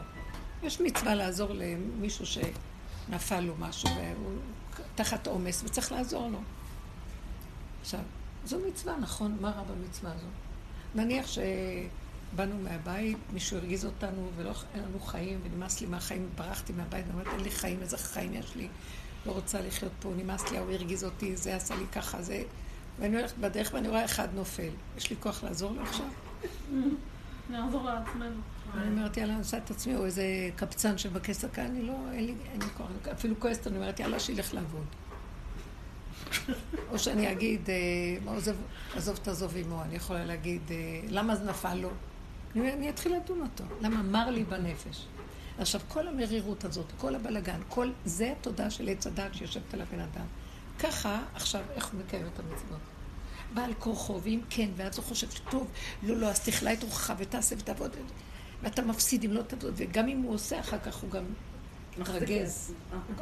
יש מצווה לעזור למישהו שנפל לו משהו והוא תחת עומס וצריך לעזור לו. עכשיו, זו מצווה, נכון? מה רע במצווה הזו? נניח שבאנו מהבית, מישהו הרגיז אותנו ולא אין לנו חיים ונמאס לי מהחיים, ברחתי מהבית ואומרת, אין לי חיים, איזה חיים יש לי? לא רוצה לחיות פה, נמאס לי, ההוא הרגיז אותי, זה עשה לי ככה, זה... ואני הולכת בדרך ואני רואה אחד נופל. יש לי כוח לעזור לו עכשיו? נעזור לעצמנו. אני אומרת, יאללה, אני עושה את עצמי, או איזה קבצן שמבקש צדקה, אני לא, אין לי, אין לי כוח, אפילו כועסת, אני אומרת, יאללה, שילך לעבוד. או שאני אגיד, אה, עזוב תעזוב עמו, אני יכולה להגיד, אה, למה זה נפל לו? אני, אני אתחיל לדון אותו, למה מר לי בנפש. עכשיו, כל המרירות הזאת, כל הבלגן, כל זה התודעה של עץ הדת שיושבת על הבן אדם. ככה, עכשיו, איך הוא מקיים את המצוות? בעל כורחו, ואם כן, ואז הוא חושב שטוב, לא, לא, אז תכלה את רוחך ותעשה ותעבוד, ואתה מפסיד אם לא תעבוד, וגם אם הוא עושה, אחר כך הוא גם מתרגז.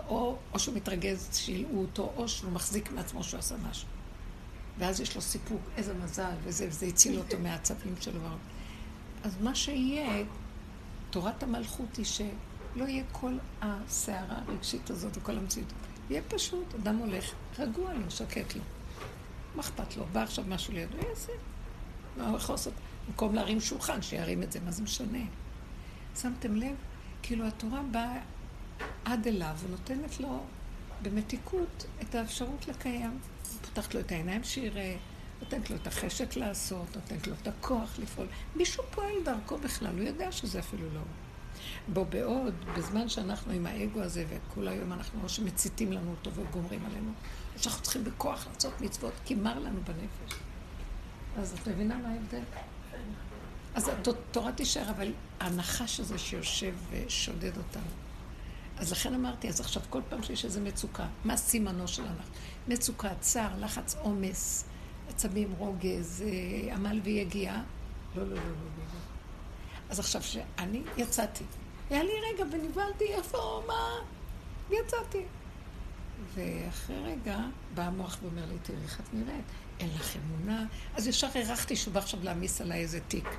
או, או שהוא מתרגז שילאו אותו, או שהוא מחזיק מעצמו שהוא עשה משהו. ואז יש לו סיפוק, איזה מזל, וזה, וזה הציל אותו מהעצבים שלו. אז מה שיהיה, תורת המלכות היא שלא יהיה כל הסערה הרגשית הזאת וכל המציאות. יהיה פשוט, אדם הולך רגוע לו, שקט לו. מה אכפת לו? בא עכשיו משהו לידו, יעשה. מה הוא יכול לעשות? במקום להרים שולחן, שירים את זה, מה זה משנה? שמתם לב? כאילו התורה באה עד אליו ונותנת לו במתיקות את האפשרות לקיים. פותחת לו את העיניים שיראה, נותנת לו את החשק לעשות, נותנת לו את הכוח לפעול. מישהו פועל דרכו בכלל, הוא יודע שזה אפילו לא. בו בעוד, בזמן שאנחנו עם האגו הזה, וכל היום אנחנו או שמציתים לנו אותו וגומרים עלינו, שאנחנו צריכים בכוח לעשות מצוות, כי מר לנו בנפש. אז את מבינה מה ההבדל? אז התורה תישאר, אבל הנחש הזה שיושב ושודד אותנו. אז לכן אמרתי, אז עכשיו כל פעם שיש איזו מצוקה, מה סימנו של הנחש? מצוקה, צער, לחץ, עומס, עצבים, רוגז, אה, עמל ויגיעה. לא, לא, לא, לא, לא. אז עכשיו שאני יצאתי, היה לי רגע ונבהלתי, איפה, מה? יצאתי. ואחרי רגע בא המוח ואומר לי, תראי איך את נראית, אין לך אמונה. אז ישר הרחתי שהוא בא עכשיו להעמיס עליי איזה תיק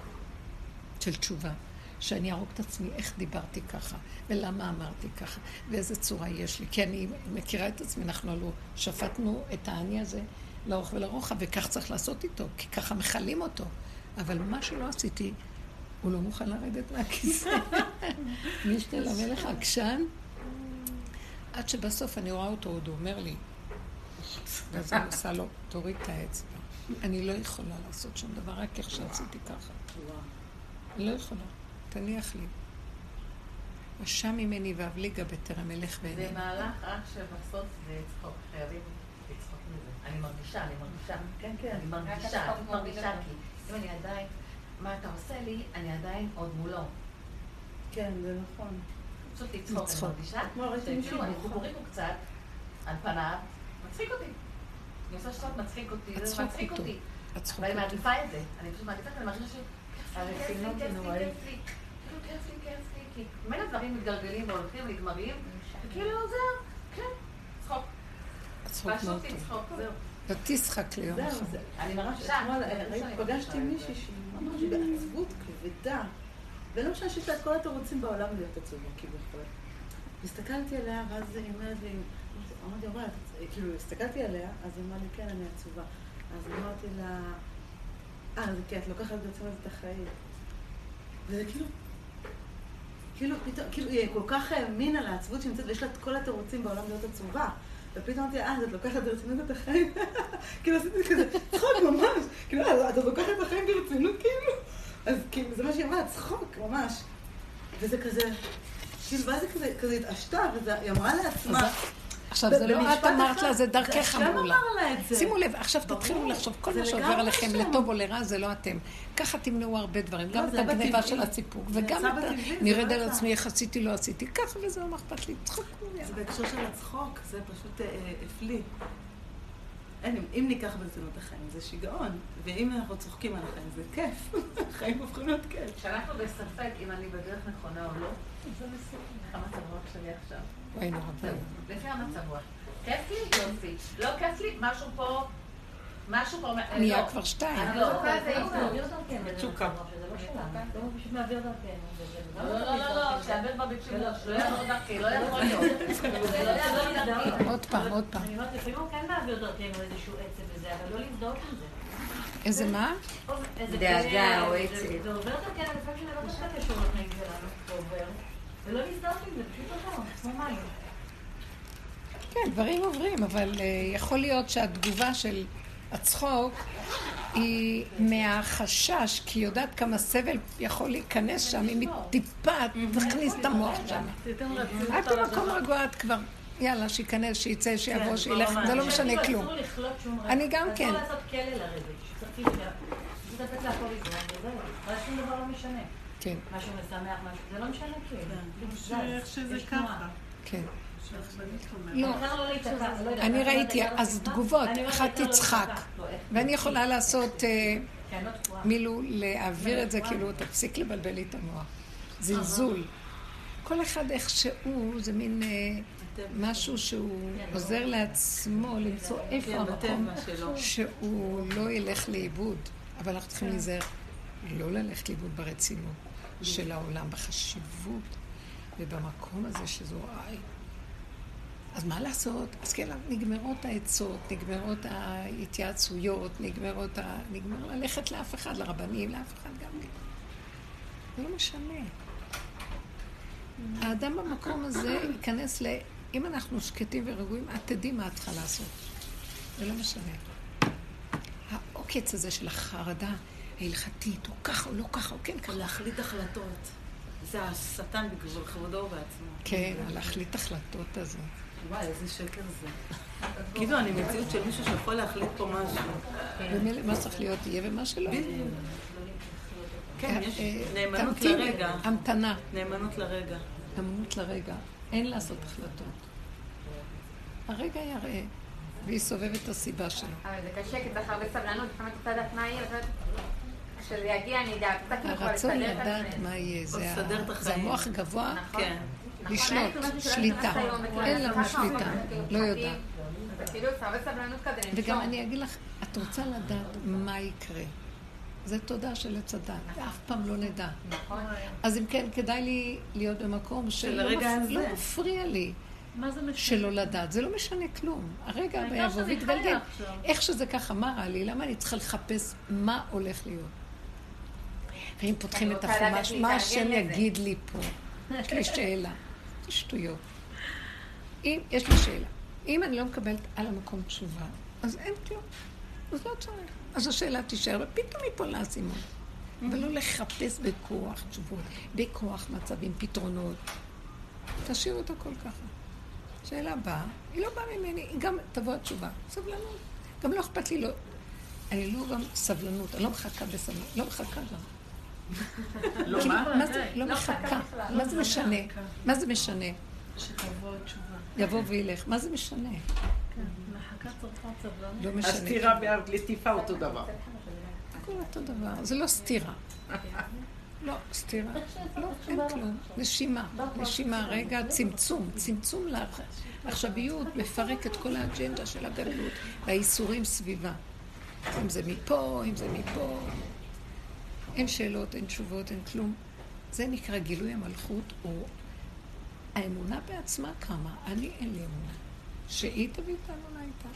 של תשובה. שאני ארוג את עצמי, איך דיברתי ככה, ולמה אמרתי ככה, ואיזה צורה יש לי. כי אני מכירה את עצמי, אנחנו הלוא שפטנו את האני הזה לאורך ולרוחב, וכך צריך לעשות איתו, כי ככה מכלים אותו. אבל מה שלא עשיתי, הוא לא מוכן לרדת מהכיסא. משנה למלך עקשן, עד שבסוף אני רואה אותו, עוד הוא אומר לי, ואז אני עושה לו, תוריד את האצבע. אני לא יכולה לעשות שום דבר, רק איך שעשיתי ככה. לא יכולה. תניח לי. ושם ממני ואבליגה בטרם אלך זה ואינני. מהלך רק שבסוף זה צחוק, חייבים לצחוק מזה. אני מרגישה, אני מרגישה. כן, כן. אני מרגישה, אני מרגישה, כי אם אני עדיין, מה אתה עושה לי, אני עדיין עוד מולו. כן, זה נכון. פשוט לצחוק, אני. מרגישה, שכאילו הוא קצת, על פניו, מצחיק אותי. אני עושה שטות מצחיק אותי, זה מצחיק. אותי. ואני. מעדיפה את זה. אני פשוט מעדיפה את זה, אני מרגישה ש... כיף לי, כיף לי, כיף לי. כיף לי. כאילו כיף לי, כיף לי, כי ממילא דברים מתגלגלים והולכים ונגמרים, וכאילו זהו, כן, צחוק. פשוט. לצחוק, זהו. ותשחק ליום זהו, אחד. זה. אני מרגישה. אתמול אני מרגישה, פגשתי מישהי. שהיא ממש בעצבות כבדה, ולא משנה שיש לה את כל התירוצים בעולם להיות עצובה כביכול. הסתכלתי עליה, ואז היא אומרת לי, אמרתי, את- כאילו, הסתכלתי עליה, אז היא אמרה לי, כן, אני עצובה. אז אמרתי לה, אה, זה כן, את לוקחת ברצינות את החיים. וזה כאילו, כאילו, פתאום, כאילו, היא כל כך האמינה לעצבות שנמצאת, ויש לה את כל התירוצים בעולם להיות עצובה. ופתאום אמרתי, אה, את לוקחת ברצינות את החיים? כאילו עשיתי כזה, צחוק ממש. כאילו, "אה, את לוקחת את החיים ברצינות כאילו? אז כאילו, זה מה שהיא אמרה, צחוק, ממש. וזה כזה, כאילו, ואז היא כזה, כזה התעשתה, והיא אמרה לעצמה, עכשיו, זה לא את אמרת לה, זה דרכך אמרו לה. זה. שימו לב, עכשיו. תתחילו לחשוב, כל זה מה שעובר לגמרי עליכם. לטוב או לרע, זה לא אתם. ככה תמנעו הרבה דברים, גם את זה הגניבה. של הסיפוק, זה וגם את ה... זה נרד לא על. עצמי, איך עשיתי, לא עשיתי, ככה וזהו, מה אכפת לי? צחוק. זה בהקשר של הצחוק, זה פשוט אה, אה, הפליא. אין, אם- ניקח ברצינות החיים, זה שיגעון. ואם אנחנו צוחקים על החיים, זה כיף. החיים הופכים להיות כיף. כשאנחנו בספק אם אני בדרך נכונה או לא, זה. איך המצב רוח שלי עכשיו? לפי המצב רוח. כיף לי? יופי. לא כיף לי? משהו פה... משהו פה... נהיה לא. כבר שתיים. אני לא. זה לא מעביר דרכנו. וזה לא, לא, לא, לא, שיעביר בביקושים, לא יעבור דרכי, לא יכול להיות. זה לא יעבור דרכי. עוד פעם, עוד פעם. אני אומרת, לפעמים הוא כן מעביר דרכנו איזשהו עצב וזה, אבל לא לבדוק עם זה. איזה מה? איזה דאגה או עצב. זה עובר דרכנו, לפעמים זה לא דווקא קשור לחיים שלנו, זה עובר. ולא להזדהות עם זה, פשוט עובר, כמו מים. כן, דברים עוברים, אבל אה, יכול להיות שהתגובה של הצחוק היא מהחשש, כי היא יודעת כמה סבל יכול להיכנס שם, אם היא טיפה תכניס את המוח שם. את במקום רגוע, את כבר, יאללה, שייכנס, שייצא, שיבוא, שילך, זה לא משנה כלום. אני גם כן. לא. כן, משהו משמח, משהו, זה לא משנה כאילו. איך שזה. ככה. כן. לא. לא. לא לא אני ראיתי, אז תגובות, אחת לא תצחק. לא, ואני יכולה לעשות, אה, כן, לא תקועה. מילו, להעביר את זה, כאילו, תפסיק לבלבל לי את המוח. זלזול. כל אחד איך שהוא, זה מין אה, משהו שהוא עוזר לעצמו למצוא איפה כן, המקום. שהוא לא ילך לאיבוד. אבל אנחנו צריכים להיזהר לא ללכת לאיבוד ברצינות של העולם, בחשיבות ובמקום הזה שזו. אז מה לעשות? אז כן, נגמרות העצות, נגמרות ההתייעצויות, נגמרות ה... נגמר ללכת לאף אחד, לרבנים, לאף אחד גם כן. זה לא משנה. האדם במקום הזה ייכנס ל... אם אנחנו שקטים ורגועים, את תדעי מה את צריכה לעשות. זה לא משנה. העוקץ הזה של החרדה ההלכתית, הוא ככה, הוא לא ככה, הוא כן ככה. להחליט החלטות. זה השטן בכבודו ובעצמו. כן, להחליט החלטות הזה. וואי, איזה שקר זה. כאילו, אני מציאות של מישהו שיכול להחליט פה משהו. ומילא מה צריך להיות יהיה ומה שלא. בדיוק. כן, יש אה, נאמנות לרגע. המתנה. נאמנות לרגע. נאמנות לרגע. אין לעשות החלטות. הרגע יראה, והיא סובבת את הסיבה שלו. אבל זה קשה, כי צריך הרבה סבלנות, לפעמים אתה לדעת מה יהיה, כשזה יגיע אני אדע, הרצון לדעת. מה יהיה, זה. המוח הגבוה, נכון. כן. נכון, לשלוט, שליטה. אין לנו שליטה, לא יודעת. וגם אני אגיד לך, את רוצה לדעת מה יקרה. זה תודה של עץ הדת, ואף פעם לא נדע. נכון. אז אם כן, כדאי לי להיות במקום של שלא. לא מפריע לי מה זה משנה? שלא לדעת. זה לא משנה כלום. הרגע יבוא ויתגלגל. איך שזה ככה, מה רע לי? למה אני צריכה לחפש מה הולך להיות? ואם פותחים את החומש, מה השם. יגיד לי פה? יש לי שאלה. זה שטויות. אם, יש לי שאלה. אם אני לא מקבלת על המקום תשובה, אז אין כלום. אז לא צריך. אז השאלה תישאר, ופתאום ייפול האסימון. ולא לחפש בכוח תשובות, בכוח מצבים, פתרונות. תשאירו את הכל ככה. שאלה באה, היא לא באה ממני, היא גם תבוא התשובה. סבלנות. גם לא אכפת לי, לא... אני לא גם סבלנות, אני לא מחכה בסבלנות, לא מחכה גם. לא כאילו, מה? זה, לא מחכה, מה זה משנה? מה זה משנה? שתבוא תשובה. יבוא וילך, מה זה משנה? כן, מחכה. לא משנה. הסתירה והלטיפה אותו דבר. הכל אותו דבר, זה לא סתירה. לא, סתירה. לא, אין כלום. נשימה. נשימה, רגע, צמצום. צמצום לעכשוויות מפרק את כל האג'נדה של הגלות והאיסורים סביבה. אם זה מפה, אם זה מפה. אין שאלות, אין תשובות, אין כלום. זה נקרא גילוי המלכות, או האמונה בעצמה קמה. אני, אין לי אמונה. שהיא תביא את האמונה איתה.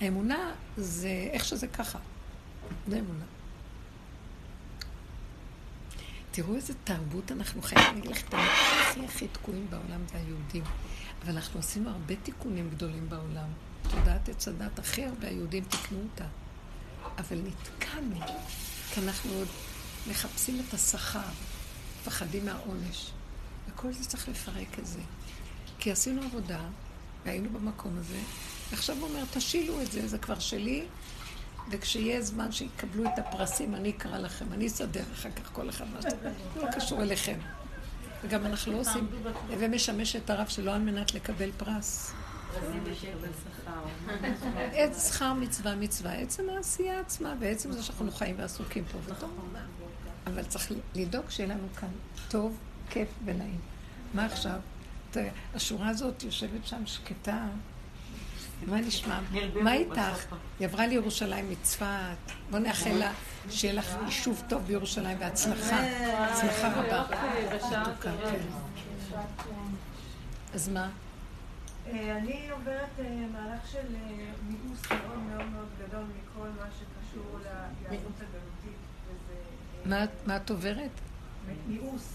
האמונה זה איך שזה ככה. זה אמונה. תראו איזה תרבות אנחנו חיים. אני אגיד לך את הכי הכי תקועים בעולם זה היהודים. אבל אנחנו עשינו הרבה תיקונים גדולים בעולם. תודעת עץ הדת, הכי הרבה היהודים תיקנו אותה. אבל נתקענו, כי אנחנו עוד מחפשים את השכר, מפחדים מהעונש. וכל זה צריך לפרק את זה. כי עשינו עבודה, והיינו במקום הזה, ועכשיו הוא אומר, תשילו את זה, זה כבר שלי, וכשיהיה זמן שיקבלו את הפרסים, אני אקרא לכם, אני אסדר אחר כך כל אחד מה שאתם... לא קשור אליכם. וגם אנחנו לא עושים, הווה משמש את הרב שלו על מנת לקבל פרס. את שכר מצווה מצווה, עצם העשייה עצמה, ועצם זה שאנחנו חיים ועסוקים פה וטוב. אבל צריך לדאוג שיהיה לנו כאן טוב, כיף ונעים. מה עכשיו? השורה הזאת יושבת שם שקטה. מה נשמע? מה איתך? היא עברה לירושלים מצפת. בוא נאחל לה שיהיה לך יישוב טוב בירושלים והצלחה. הצלחה רבה. מתוקה, כן. אז מה? אה, אני עוברת אה, מהלך של אה, מיאוס מאוד מאוד מאוד גדול מכל מה שקשור ליהדות הגלותית, וזה... מה- מה את עוברת? מיאוס.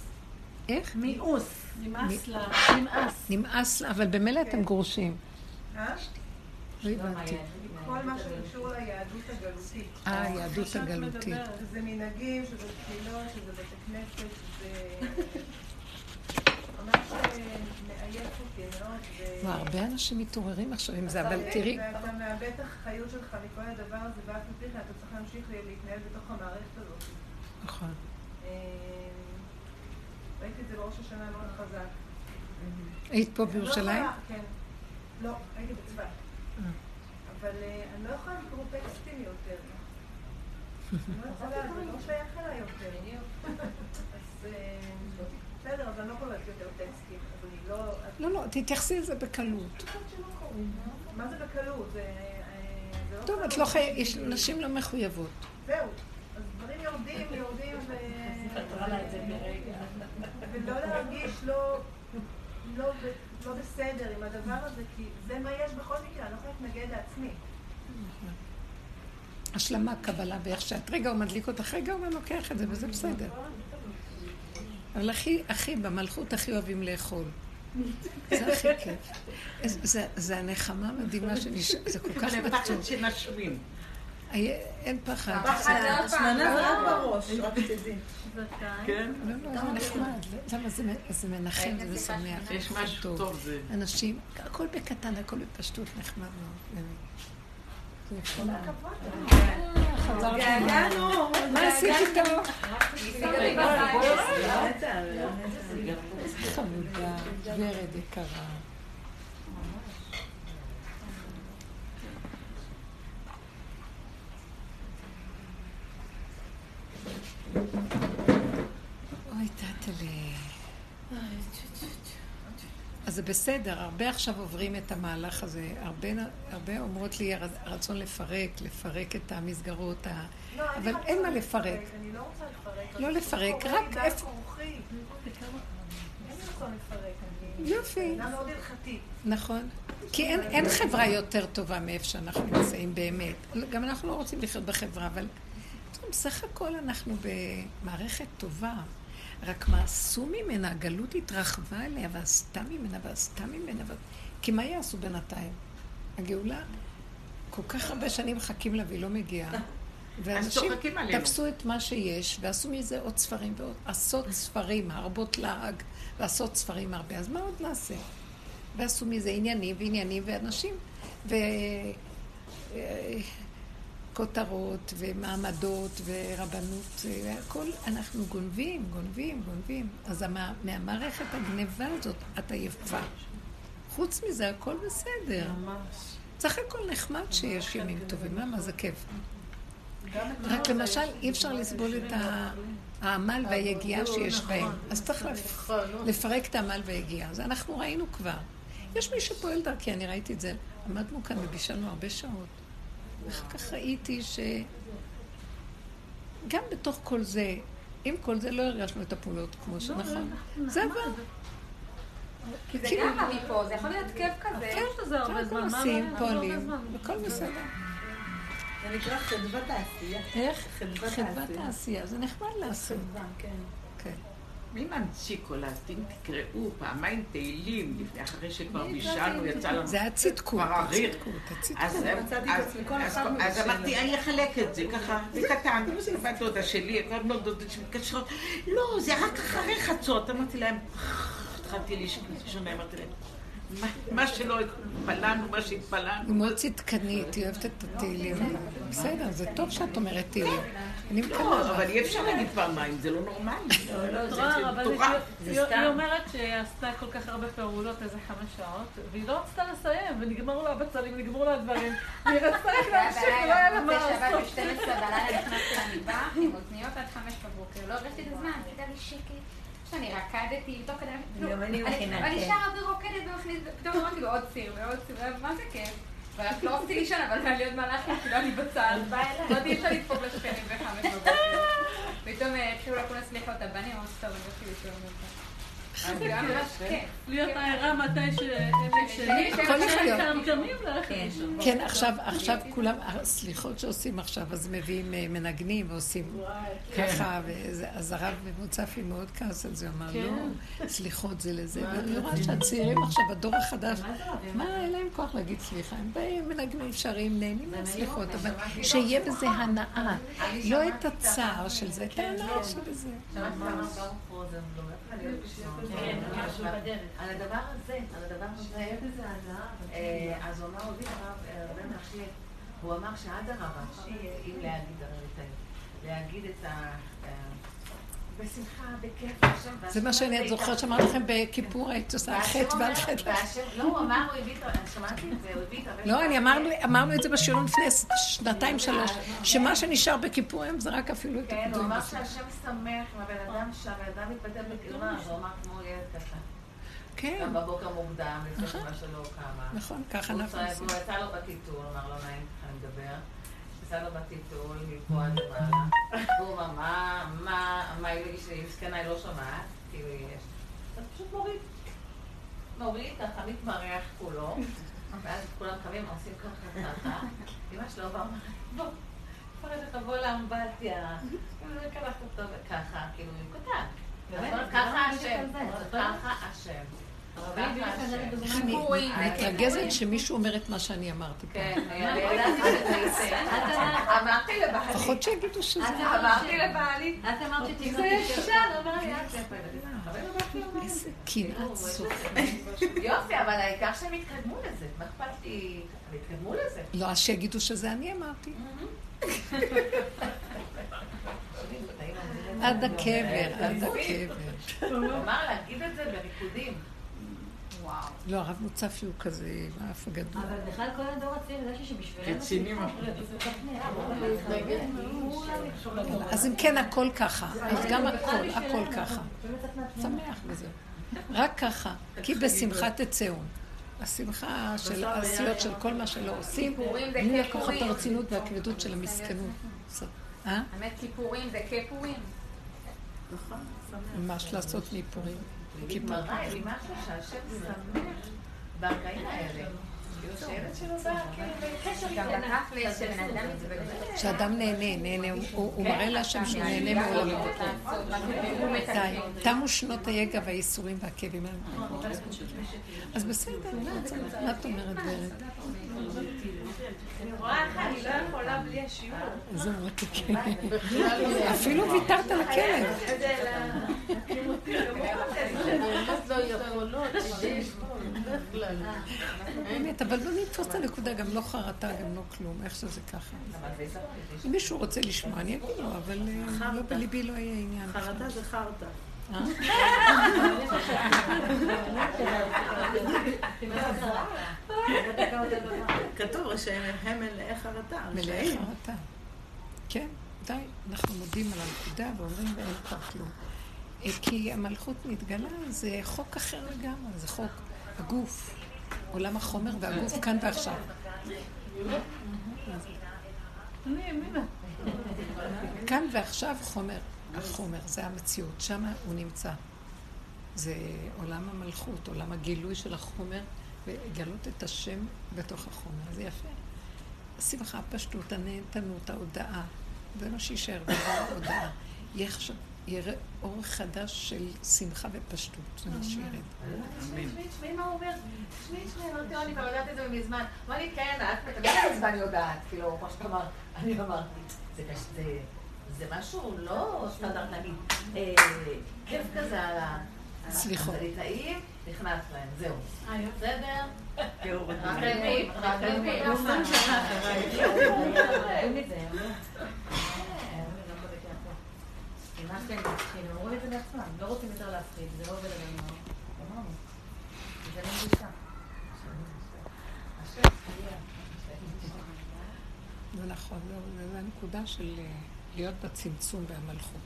איך? מיאוס. נמאס לה. נמאס. נמאס לה, אבל במילא אתם גרושים. אה? לא הבנתי. כל מה שקשור ליהדות הגלותית. אה, היהדות הגלותית. שזה מנהגים, שזה תפילות, שזה בית הכנסת, שזה... מה, הרבה אנשים מתעוררים עכשיו עם זה, אבל אתה- תראי, ואתה מאבד את החיות שלך מכל הדבר הזה, ואף פי כן אתה צריך להמשיך להתנהל בתוך המערכת הזאת. נכון. אה, ראיתי את זה בראש השנה מאוד חזק. היית פה לא בירושלים? כן. לא, הייתי בצפת. אבל אה, אני לא יכולה לקרוא טקסטים יותר. אני לא יכולה, זה לא שייך אליי יותר. אז אה, בסדר, אז אני לא קוראת יותר טקסטים. אז אני לא... לא, לא, תתייחסי לזה בקלות. מה זה בקלות? זה אה, זה לא טוב, את. לא חייבת, יש נשים לא מחויבות. זהו. אז דברים יורדים, יורדים, ו... ולא להרגיש לא, לא, ב- לא בסדר עם הדבר הזה, כי זה מה יש בכל מקרה, אני לא יכולה להתנגד לעצמי. השלמה, קבלה, ואיך שאת רגע הוא מדליק אותך, רגע הוא לוקח את זה, וזה בסדר. אבל הכי, הכי, במלכות הכי אוהבים לאכול. זה הכי כיף. זה- זה- זה הנחמה המדהימה שנש... זה כל כך מתוק. שנשמים. אין פחד. השמנה זה רק בראש, רק שתדעי. כן? לא, לא, זה נחמד. למה זה, זה מנחם, זה משמח. יש משהו טוב, זה... אנשים, הכל בקטן, הכל בפשטות, נחמד מאוד. התגעגענו. מה עשית איתו? חמודה, ורד יקרה. אוי, תתלי. אז זה בסדר, הרבה עכשיו עוברים את המהלך הזה. הרבה, הרבה אומרות לי הרצון לפרק, לפרק את המסגרות, ה... לא, אבל אין מה לפרק. אני לא רוצה לפרק. לא לפרק, רק איפה- יופי. נכון. כי אין, אין חברה יותר טובה מאיפה שאנחנו נמצאים באמת. גם אנחנו לא רוצים לחיות בחברה, אבל בסך הכל אנחנו במערכת טובה. רק מה עשו ממנה? הגלות התרחבה אליה ועשתה ממנה ועשתה ממנה. ו... כי מה יעשו בינתיים? הגאולה, כל כך הרבה שנים מחכים לה והיא לא מגיעה. ואנשים. תפסו את מה שיש ועשו מזה עוד ספרים ועוד עשות ספרים, הרבות לעג, לעשות ספרים הרבה. אז מה עוד נעשה? ועשו מזה עניינים ועניינים ואנשים, וכותרות ומעמדות ורבנות, הכל אנחנו גונבים, גונבים, גונבים. אז מה, מהמערכת הגניבה הזאת את עייפה. חוץ מזה הכל בסדר. ממש. סך הכל נחמד שיש ימים טובים, למה זה כיף? רק למשל, אי אפשר לסבול את העמל והיגיעה שיש בהם. אז צריך לפרק את העמל והיגיעה. אז אנחנו ראינו כבר. יש מי שפועל דרכי, אני ראיתי את זה. עמדנו כאן ובישלנו הרבה שעות. ואחר כך ראיתי ש... גם בתוך כל זה, עם כל זה לא הרגשנו את הפעולות כמו שנכון. זה עבר. כי זה גם בא מפה, זה יכול להיות כיף כזה. כן, זה הרבה זמן. עושים, פועלים, הכל בסדר. זה נקרא חדוות העשייה. איך? חדוות העשייה. זה נחמד לעשות. כן. כן. מי ממציא כל אם תקראו פעמיים תהילים לפני, אחרי שכבר בישלנו, יצא לנו... זה הצדקות, הצדקות, אז אמרתי, אני אחלק את זה ככה, בקטן. בת דודה שלי, לא דודות שמתקשרות, לא, זה רק אחרי חצות. אמרתי להם, התחלתי לישון, אמרתי להם, מה שלא התפללנו, מה שהתפללנו. היא מאוד צדקנית, היא אוהבת את התהילים. בסדר, זה טוב שאת אומרת תהילים. אני מקווה. לא, אבל אי אפשר להגיד פעמיים, זה לא נורמלי. היא אומרת שהיא עשתה כל כך הרבה פעולות, איזה חמש שעות, והיא לא רצתה לסיים, ונגמרו לה הבצלים, ונגמרו לה הדברים. והיא רצתה להמשיך, ולא היה לה מה לעשות. שבת ב-12 בלילה נכנסתי למטבח עם אוזניות עד חמש בבוקר. לא הרגשתי את הזמן, עשית לי שקט. שאני רקדתי, תוך כדי... אני שרה ורוקדת ומכניס, פתאום אמרתי לו עוד סיר ועוד סיר, מה זה כיף? ואת לא רציתי לישון, אבל היה לי עוד מהלכים, כאילו אני בצד. אמרתי, אי אפשר לדפוק לשכנים בחמש בבוקר. פתאום התחילו לקרוא סליחות הבנים, אמרתי, טוב, אני הולכתי לישון. להיות הערה מתי ש... כן, עכשיו כולם, הסליחות שעושים עכשיו, אז מביאים מנגנים ועושים ככה, אז הרב מוצפי מאוד כעס על זה, אמר, לא, סליחות זה לזה, ואני רואה שהצעירים עכשיו, הדור החדש, מה, אין להם כוח להגיד סליחה, הם באים, מנגנים, שרים, נהנים מהסליחות, אבל שיהיה בזה הנאה, לא את הצער של זה, את ההנאה שבזה. כן, על הדבר הזה, על הדבר הזה, אה, אז הוא אמר, אותי הרב, הרבה מהשליח, הוא אמר שאדרבה, אם להגיד, להגיד את ה... בשמחה, בכיף, זה מה שאני זוכרת שאמרתי לכם בכיפור, היית עושה חטא ועל חטא. לא, הוא אמר, הוא הביא, שמעתי את זה, הוא הביא את לא, אני אמרנו את זה בשיעור לפני שנתיים, שלוש, שמה שנשאר בכיפורים זה רק אפילו את הכיפורים. כן, הוא אמר שהשם שמח עם הבן אדם שהבן אדם מתפטר בקרמה, הוא אמר כמו ילד קטן. כן. גם בבוקר מוקדם, לפני שמה שלא קמה. נכון, ככה אנחנו עושים. הוא יצא לו בטיטול, אמר לו נעים ככה אני מדבר. לו בטיטול, מפה עד למעלה. והוא אמר, מה, מה, מה, היא מסכנה, היא לא שומעת, כאילו יש. אז פשוט מוריד. מוריד, ככה מתמרח כולו, ואז כולם קמים, עושים ככה ככה. אמא שלו באה, בוא, פרד לך, בוא לאמבטיה. קלחת אותו ככה, כאילו, הוא קטן. ככה השם, ככה השם. אני מתרגזת שמישהו אומר את מה שאני אמרתי פה. כן, אמרתי לבעלי. לפחות שיגידו שזה... אמרתי לבעלי. את אמרת שתקראי זה ישר, אמר לי, איזה קנאת סוף. יופי, אבל העיקר שהם יתקדמו לזה. מה אכפת לי? הם יתקדמו לזה. לא, אז שיגידו שזה אני אמרתי. עד הקבר, עד הקבר. הוא אמר להגיד את זה בריקודים. לא, הרב מוצפי הוא כזה, האף הגדול. אבל בכלל כל הדור הצעיר, זה שבשבילנו... רציני אז אם כן, הכל ככה. אז גם הכל, הכל ככה. שמח בזה. רק ככה. כי בשמחה תצאו. השמחה של העשיות של כל מה שלא עושים, בלי לקחת את הרצינות והכבדות של המסכנות. האמת, כיפורים זה כיפורים. נכון, ממש לעשות מאיפורים. כיפור. מראה לי משהו שהשם שמח ברגעים האלה. כשאדם נהנה, נהנה, הוא מראה להשם שהוא נהנה מעולמו. די, תמו שנות היגע והייסורים והכאבים. אז בסדר, מה את אומרת, ורד? השיעור. איזה מתוק. אפילו ויתרת על הכלב. באמת, אבל לא נתפוס את הנקודה, גם לא חרטה, גם לא כלום, איך שזה ככה. אם מישהו רוצה לשמוע, אני אגיד לו, אבל אה, לא בליבי לא יהיה עניין. חרטה זה חרטה. כתוב רשעים מלאי חרטה. מלאי חרטה. כן, די, אנחנו מודים על הנקודה ואומרים ואין כבר כלום. אה, כי המלכות מתגלה, זה חוק אחר לגמרי, זה חוק הגוף, עולם החומר והגוף כאן ועכשיו. כאן ועכשיו חומר, החומר, זה המציאות, שם הוא נמצא. זה עולם המלכות, עולם הגילוי של החומר, לגלות את השם בתוך החומר, זה יפה. השמחה, הפשטות, הנהנתנות, ההודעה, זה מה שיישאר, דבר ההודעה. יהיה עכשיו, יראה אור חדש של שמחה ופשטות, זה מה שירד. תשמעי, תשמעי מה הוא אומר. תשמעי, תשמעי, אמרתי, אני כבר יודעת את זה מזמן. אמר לי, כן, את תמיד מזמן יודעת, כאילו, כמו שאת אמרת. אני אמרתי, זה זה- משהו לא סטנדרט, נגיד, אה, כיף כזה על ה... סליחות. הליטאים, נכנס להם, זהו. בסדר? לא לא לא נכון, זה- הנקודה של אה, להיות בצמצום והמלכות.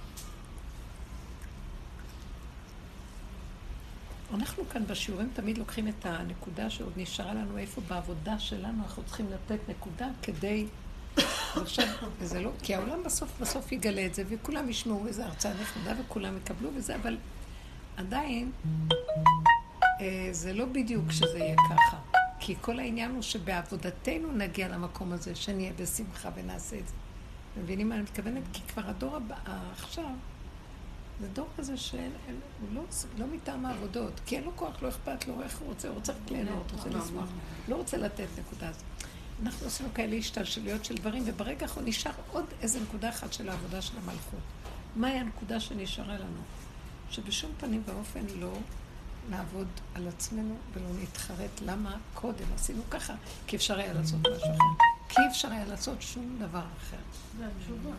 אנחנו כאן בשיעורים תמיד לוקחים את הנקודה שעוד נשארה לנו איפה בעבודה שלנו, אנחנו צריכים לתת נקודה כדי... עכשיו, וזה לא, כי העולם בסוף בסוף יגלה את זה, וכולם ישמעו איזה הרצאה נחמדה וכולם יקבלו וזה, אבל עדיין אה, זה לא בדיוק שזה יהיה ככה. כי כל העניין הוא שבעבודתנו נגיע למקום הזה, שנהיה בשמחה ונעשה את זה. אתם מבינים מה אני מתכוונת? כי כבר הדור הבא, עכשיו, זה דור כזה שהוא לא, לא מטעם העבודות, כי אין לו כוח, לא אכפת לו, איך הוא רוצה, הוא רוצה רק ליהנות, רוצה לשמוח, לא רוצה לתת נקודה הזאת. אנחנו עשינו כאלה השתלשלויות של דברים, וברגע האחרון נשאר עוד איזה נקודה אחת של העבודה של המלכות. מהי הנקודה שנשארה לנו? שבשום פנים ואופן לא נעבוד על עצמנו ולא נתחרט למה קודם עשינו ככה, כי אפשר היה לעשות משהו אחר. כי אפשר היה לעשות שום דבר אחר. זה התשובה.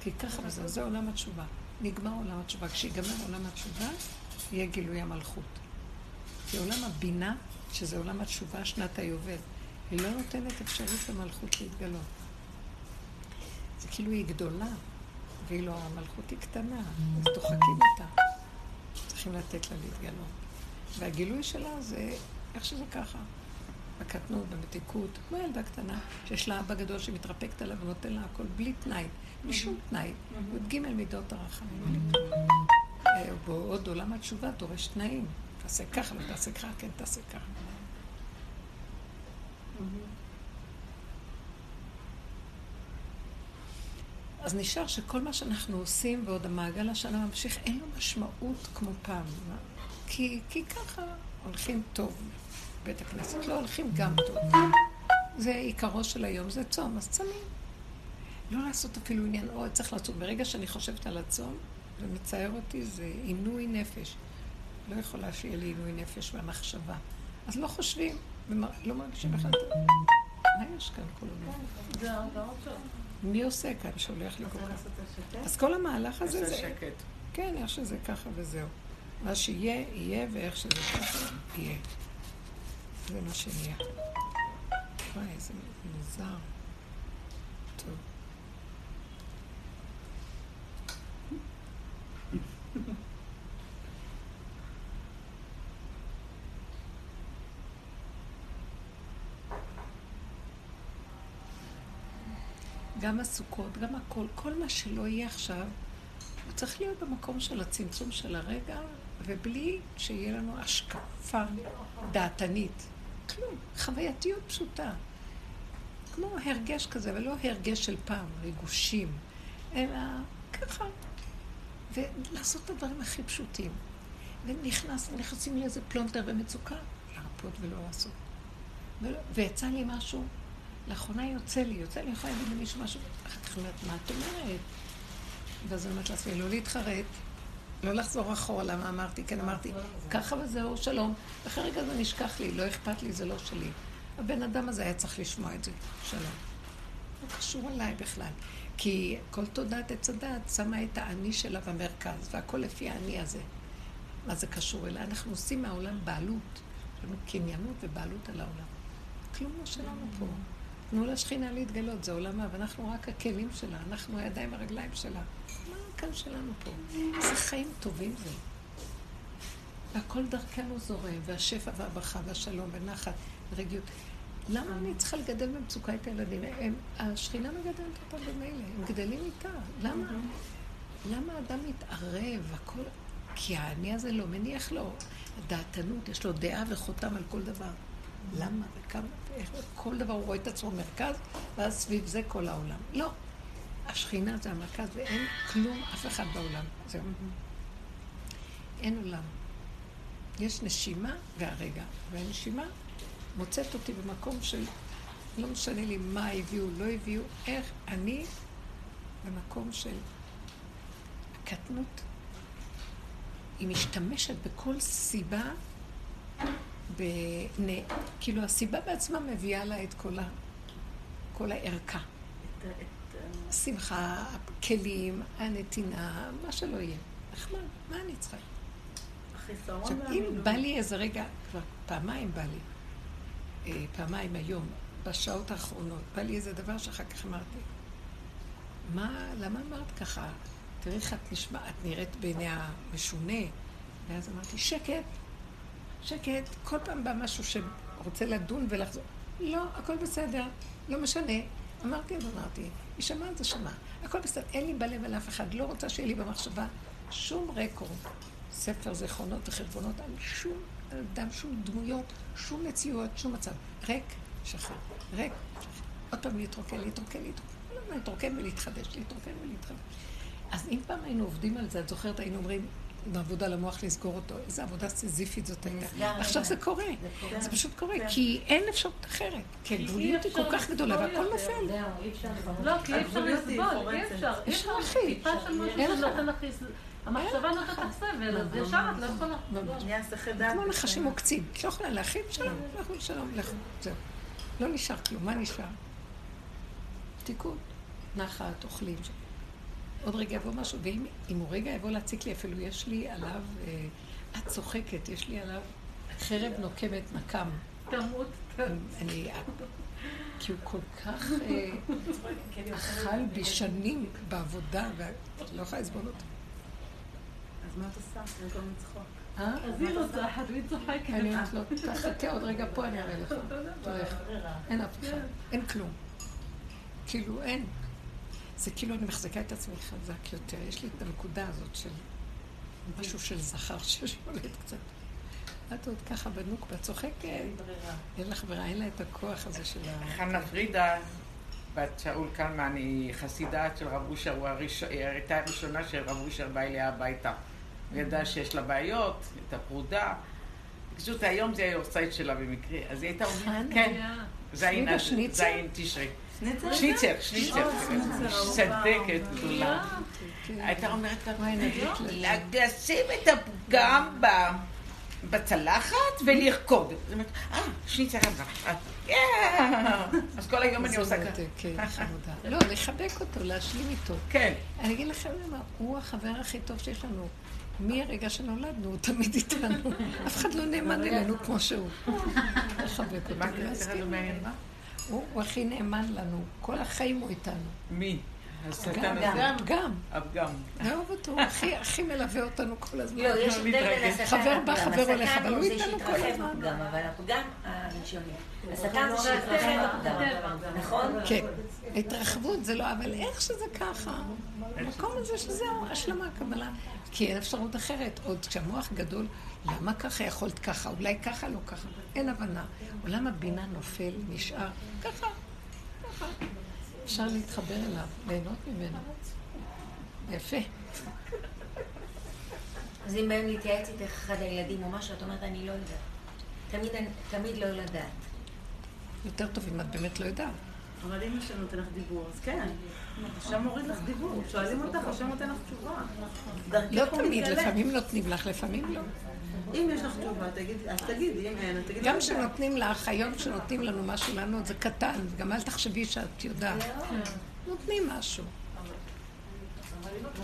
כי ככה וזהו, זה עולם התשובה. נגמר עולם התשובה. כשיגמר עולם התשובה, יהיה גילוי המלכות. כי עולם הבינה, שזה עולם התשובה, שנת היובל, היא לא נותנת אפשרות למלכות להתגלות. זה כאילו היא גדולה, ואילו המלכות היא קטנה, אז דוחקים אותה. צריכים לתת לה להתגלות. והגילוי שלה זה איך שזה ככה. בקטנות, במתיקות, כמו ילדה קטנה, שיש לה אבא גדול שמתרפקת עליו ונותן לה הכל בלי תנאי, בלי שום תנאי. י"ג מידות הרחמים. אה, בעוד עולם התשובה דורש תנאים. תעשה ככה, לא תעשה ככה, כן תעשה ככה. אז נשאר שכל מה שאנחנו עושים, ועוד המעגל השנה ממשיך, אין לו משמעות כמו פעם. כי, כי ככה הולכים טוב. בית הכנסת לא הולכים גם טוב. זה עיקרו של היום, זה צום, אז צמים. לא לעשות אפילו עניין, אוי, צריך לעשות. ברגע שאני חושבת על הצום, ומצער אותי, זה עינוי נפש. לא יכולה שיהיה לי עינוי נפש והמחשבה. אז לא חושבים, ולא מרגישים אחד. מה יש כאן כל הזמן? זה. מי עושה כאן? לי כל כך. אז כל המהלך הזה זה... כן, איך שזה ככה וזהו. מה שיהיה, יהיה, ואיך שזה ככה, יהיה. זה מה שנהיה. וואי, איזה מוזר. גם הסוכות, גם הכל, כל מה שלא יהיה עכשיו, הוא צריך להיות במקום של הצמצום של הרגע, ובלי שיהיה לנו השקפה דעתנית. כלום, חווייתיות פשוטה. כמו הרגש כזה, ולא הרגש של פעם, ריגושים, אלא ככה. ולעשות את הדברים הכי פשוטים. ונכנס, נכנסים לאיזה פלונטר ומצוקה, להרפות ולא לעשות. ולא, ויצא לי משהו, לאחרונה יוצא לי, יוצא לי, יכולה להגיד למישהו משהו, אחר כך אומרת, מה את אומרת? ואז אני אומרת לעצמי, לא להתחרט, לא לחזור אחורה, למה אמרתי, כן אמרתי, ככה וזהו, שלום. אחרי רגע זה נשכח לי, לא אכפת לי, זה לא שלי. הבן אדם הזה היה צריך לשמוע את זה, שלום. לא קשור אליי בכלל. כי כל תודעת עץ הדעת שמה את האני שלה במרכז, והכל לפי האני הזה. מה זה קשור אליי? אנחנו עושים מהעולם בעלות. יש לנו קניינות ובעלות על העולם. כלום לא שלנו פה. תנו לשכינה להתגלות, זה עולמה, ואנחנו רק הכלים שלה, אנחנו הידיים הרגליים שלה. כאן שלנו פה? איזה חיים טובים זה. והכל דרכנו זורם, והשפע והברכה והשלום ונחת ורגיעות. למה אני צריכה לגדל במצוקה את הילדים? הם, השכינה מגדלת אותם במילא, הם גדלים איתה. למה? למה האדם מתערב? הכל... כי האני הזה לא מניח לו. הדעתנות, יש לו דעה וחותם על כל דבר. למה וכמה, כל דבר הוא רואה את עצמו מרכז, ואז סביב זה כל העולם. לא. השכינה זה המרכז ואין כלום, אף אחד בעולם. זהו. אין עולם. יש נשימה והרגע, והנשימה מוצאת אותי במקום של לא משנה לי מה הביאו, לא הביאו, איך אני במקום של הקטנות. היא משתמשת בכל סיבה, בנ... כאילו הסיבה בעצמה מביאה לה את כל, ה... כל הערכה. השמחה, הכלים, הנתינה, מה שלא יהיה. נחמד, מה אני צריכה? עכשיו, אם בא לי איזה רגע, כבר פעמיים בא לי, אה, פעמיים היום, בשעות האחרונות, בא לי איזה דבר שאחר כך אמרתי, מה, למה אמרת ככה? תראי איך את נשמע, את נראית בעיני המשונה. ואז אמרתי, שקט, שקט, כל פעם בא משהו שרוצה לדון ולחזור. לא, הכל בסדר, לא משנה. אמרתי אז אמרתי, היא זה שמעה. הכל בסדר, אין לי בלב על אף אחד, לא רוצה שיהיה לי במחשבה שום רקורד, ספר זיכרונות וחשבונות על שום אדם, שום דמויות, שום מציאות, שום מצב. ריק, שחרר, ריק, שחרר. עוד פעם להתרוקן, להתרוקן, להתרוקן, לא, להתרוקן ולהתחדש, להתרוקן ולהתחדש. אז אם פעם היינו עובדים על זה, את זוכרת, היינו אומרים, בעבודה למוח לסגור אותו, איזה עבודה סיזיפית זאת הייתה. עכשיו זה קורה, זה פשוט קורה, כי אין אפשרות אחרת. כי הגבוליות היא כל כך גדולה והכל נופל. לא, כי אי אפשר לסבול, אי אפשר. אי אפשר טיפה של משהו שנותן לך... המחשבה נותנת לך סבל, אז ישר את לא יכולה. נהיה שכל דעת. כמו נחשים עוקצים. את לא יכולה להכין שלום, לכו שלום, לכו. זהו. לא נשאר כלום, מה נשאר? תיקון. נחת, אוכלים. עוד רגע יבוא משהו, ואם הוא רגע יבוא להציק לי, אפילו יש לי עליו, אה, את צוחקת, יש לי עליו חרב נוקמת נקם. תמות. אני... כי הוא כל כך אה, אכל בי שנים בעבודה, ואת לא יכולה לסבול אותו. אז מה את עושה? במקום לצחוק. אה? אז היא רוצחת והיא צוחקת. אני אומרת לו, תחכה עוד רגע פה, אני אראה לך. אין אף אחד, אין כלום. כאילו, אין. זה כאילו אני מחזיקה את עצמי חזק יותר. יש לי את הנקודה הזאת של משהו של זכר ששולט קצת. את עוד ככה בנוקבה, צוחקת. אין לך ברירה, אין לה את הכוח הזה של ה... חנה פרידה, בת שאול קלמן, היא חסידה של רב אושר, היא הייתה הראשונה שרב אושר בא אליה הביתה. הוא ידע שיש לה בעיות, את הפרודה. פשוט היום זה היורצייט שלה במקרה, אז היא הייתה אומרת, כן, זין תשרי. שניצר, שניצר, צדקת גדולה. הייתה אומרת לה, לשים את הפגם בצלחת ולרקוד. זאת אומרת, אה, שניצר. אז כל היום אני עושה ככה. לא, לחבק אותו, להשלים איתו. כן. אני אגיד לכם למה, הוא החבר הכי טוב שיש לנו. מהרגע שנולדנו, הוא תמיד איתנו. אף אחד לא נאמן אלינו כמו שהוא. לחבק אותו. מה קרה לו מעניין? הוא הכי נאמן לנו, כל החיים הוא איתנו. מי? השטן הזה? הפגם. הפגם. לאהוב אותו, הכי מלווה אותנו כל הזמן. לא, יש הבדל בין השטן חבר בא, חבר הולך, אבל הוא איתנו כל שהתרחב הזמן. אבל הפגם הראשוני. השטן זה שהתרחב בפגם, נכון? כן. ההתרחבות זה לא, אבל איך שזה ככה. המקום הזה שזהו, השלמה, קבלה. כי אין אפשרות אחרת. עוד כשהמוח גדול, למה ככה יכולת ככה? אולי ככה, לא ככה. אין הבנה. עולם הבינה נופל, נשאר ככה, ככה. אפשר להתחבר אליו, ליהנות ממנו. יפה. אז אם באים להתייעץ איתך אחד הילדים או משהו, את אומרת, אני לא יודעת. תמיד, תמיד לא לדעת. יותר טוב אם את באמת לא יודעת. אבל אם השם נותן לך דיבור, אז כן. השם מוריד לך דיבור. שואלים אותך, השם נותן לך תשובה. לא תמיד. לפעמים נותנים לך, לפעמים לא. אם יש לך תשובה, אז תגידי, אם אין, אז תגידי. גם לא. כשנותנים לך, היום כשנותנים לנו משהו לענות זה קטן, גם אל תחשבי שאת יודעת. נותנים משהו.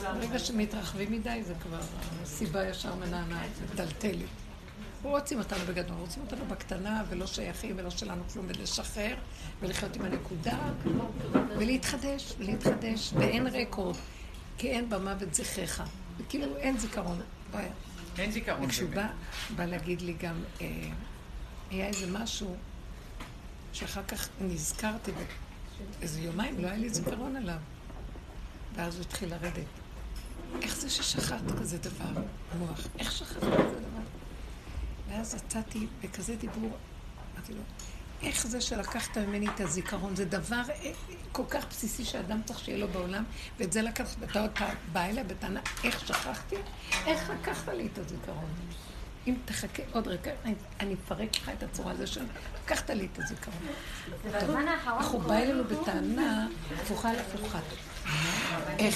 ברגע שמתרחבים מדי זה כבר הסיבה ישר מנענעת, מטלטלת. רוצים אותנו בגדול, רוצים אותנו בקטנה ולא שייכים ולא שלנו כלום, ולשחרר ולחיות עם הנקודה ולהתחדש, ולהתחדש, ואין רקורד, כי אין במוות זכריך. כאילו אין זיכרון. בעיה. אין זיכרון וכשהוא. בא, בא להגיד לי גם, אה, היה איזה משהו שאחר כך נזכרתי, איזה יומיים לא היה לי זיכרון עליו. ואז הוא התחיל לרדת. איך זה ששכחת כזה דבר, המוח? איך שכחת כזה דבר? ואז יצאתי בכזה דיבור, אמרתי לו, איך זה שלקחת ממני את הזיכרון? זה דבר אה, כל כך בסיסי שאדם צריך שיהיה לו בעולם, ואת זה לקחת, ואתה עוד פעם בא אליי בטענה, איך שכחתי? איך לקחת לי את הזיכרון? אם תחכה עוד רגע, אני- אפרק לך את הצורה הזו שלקחת לי את הזיכרון. איך הוא בא אלינו בטענה הפוכה להפוכה. אין-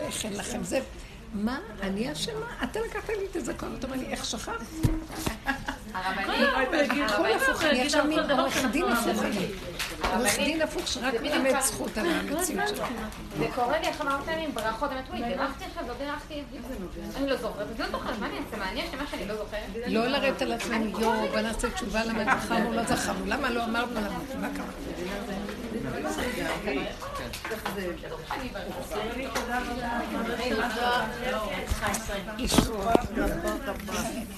איך אין לכם זה? מה? אני אשמה? אתה לקחת לי את הזיכרון, אתה אומר לי, איך שכחת? הכל הפוך, אני עכשיו מין עורך דין הפוך אני. עורך דין הפוך שרק מלמד זכות על המציאות שלו. זה קורה לי עכשיו הרבה פעמים ברכות, אני אומרת, וואי, בירכתי עכשיו, לא בירכתי, אני לא זוכרת, אז לא זוכרת, מה אני אעשה? מה, אני אשמה שאני לא זוכרת? לא לרדת על עצמנו, יואו, בוא נעשה תשובה למה זכרנו, לא זכרנו. למה לא אמרנו לנו? מה קרה? תודה רבה.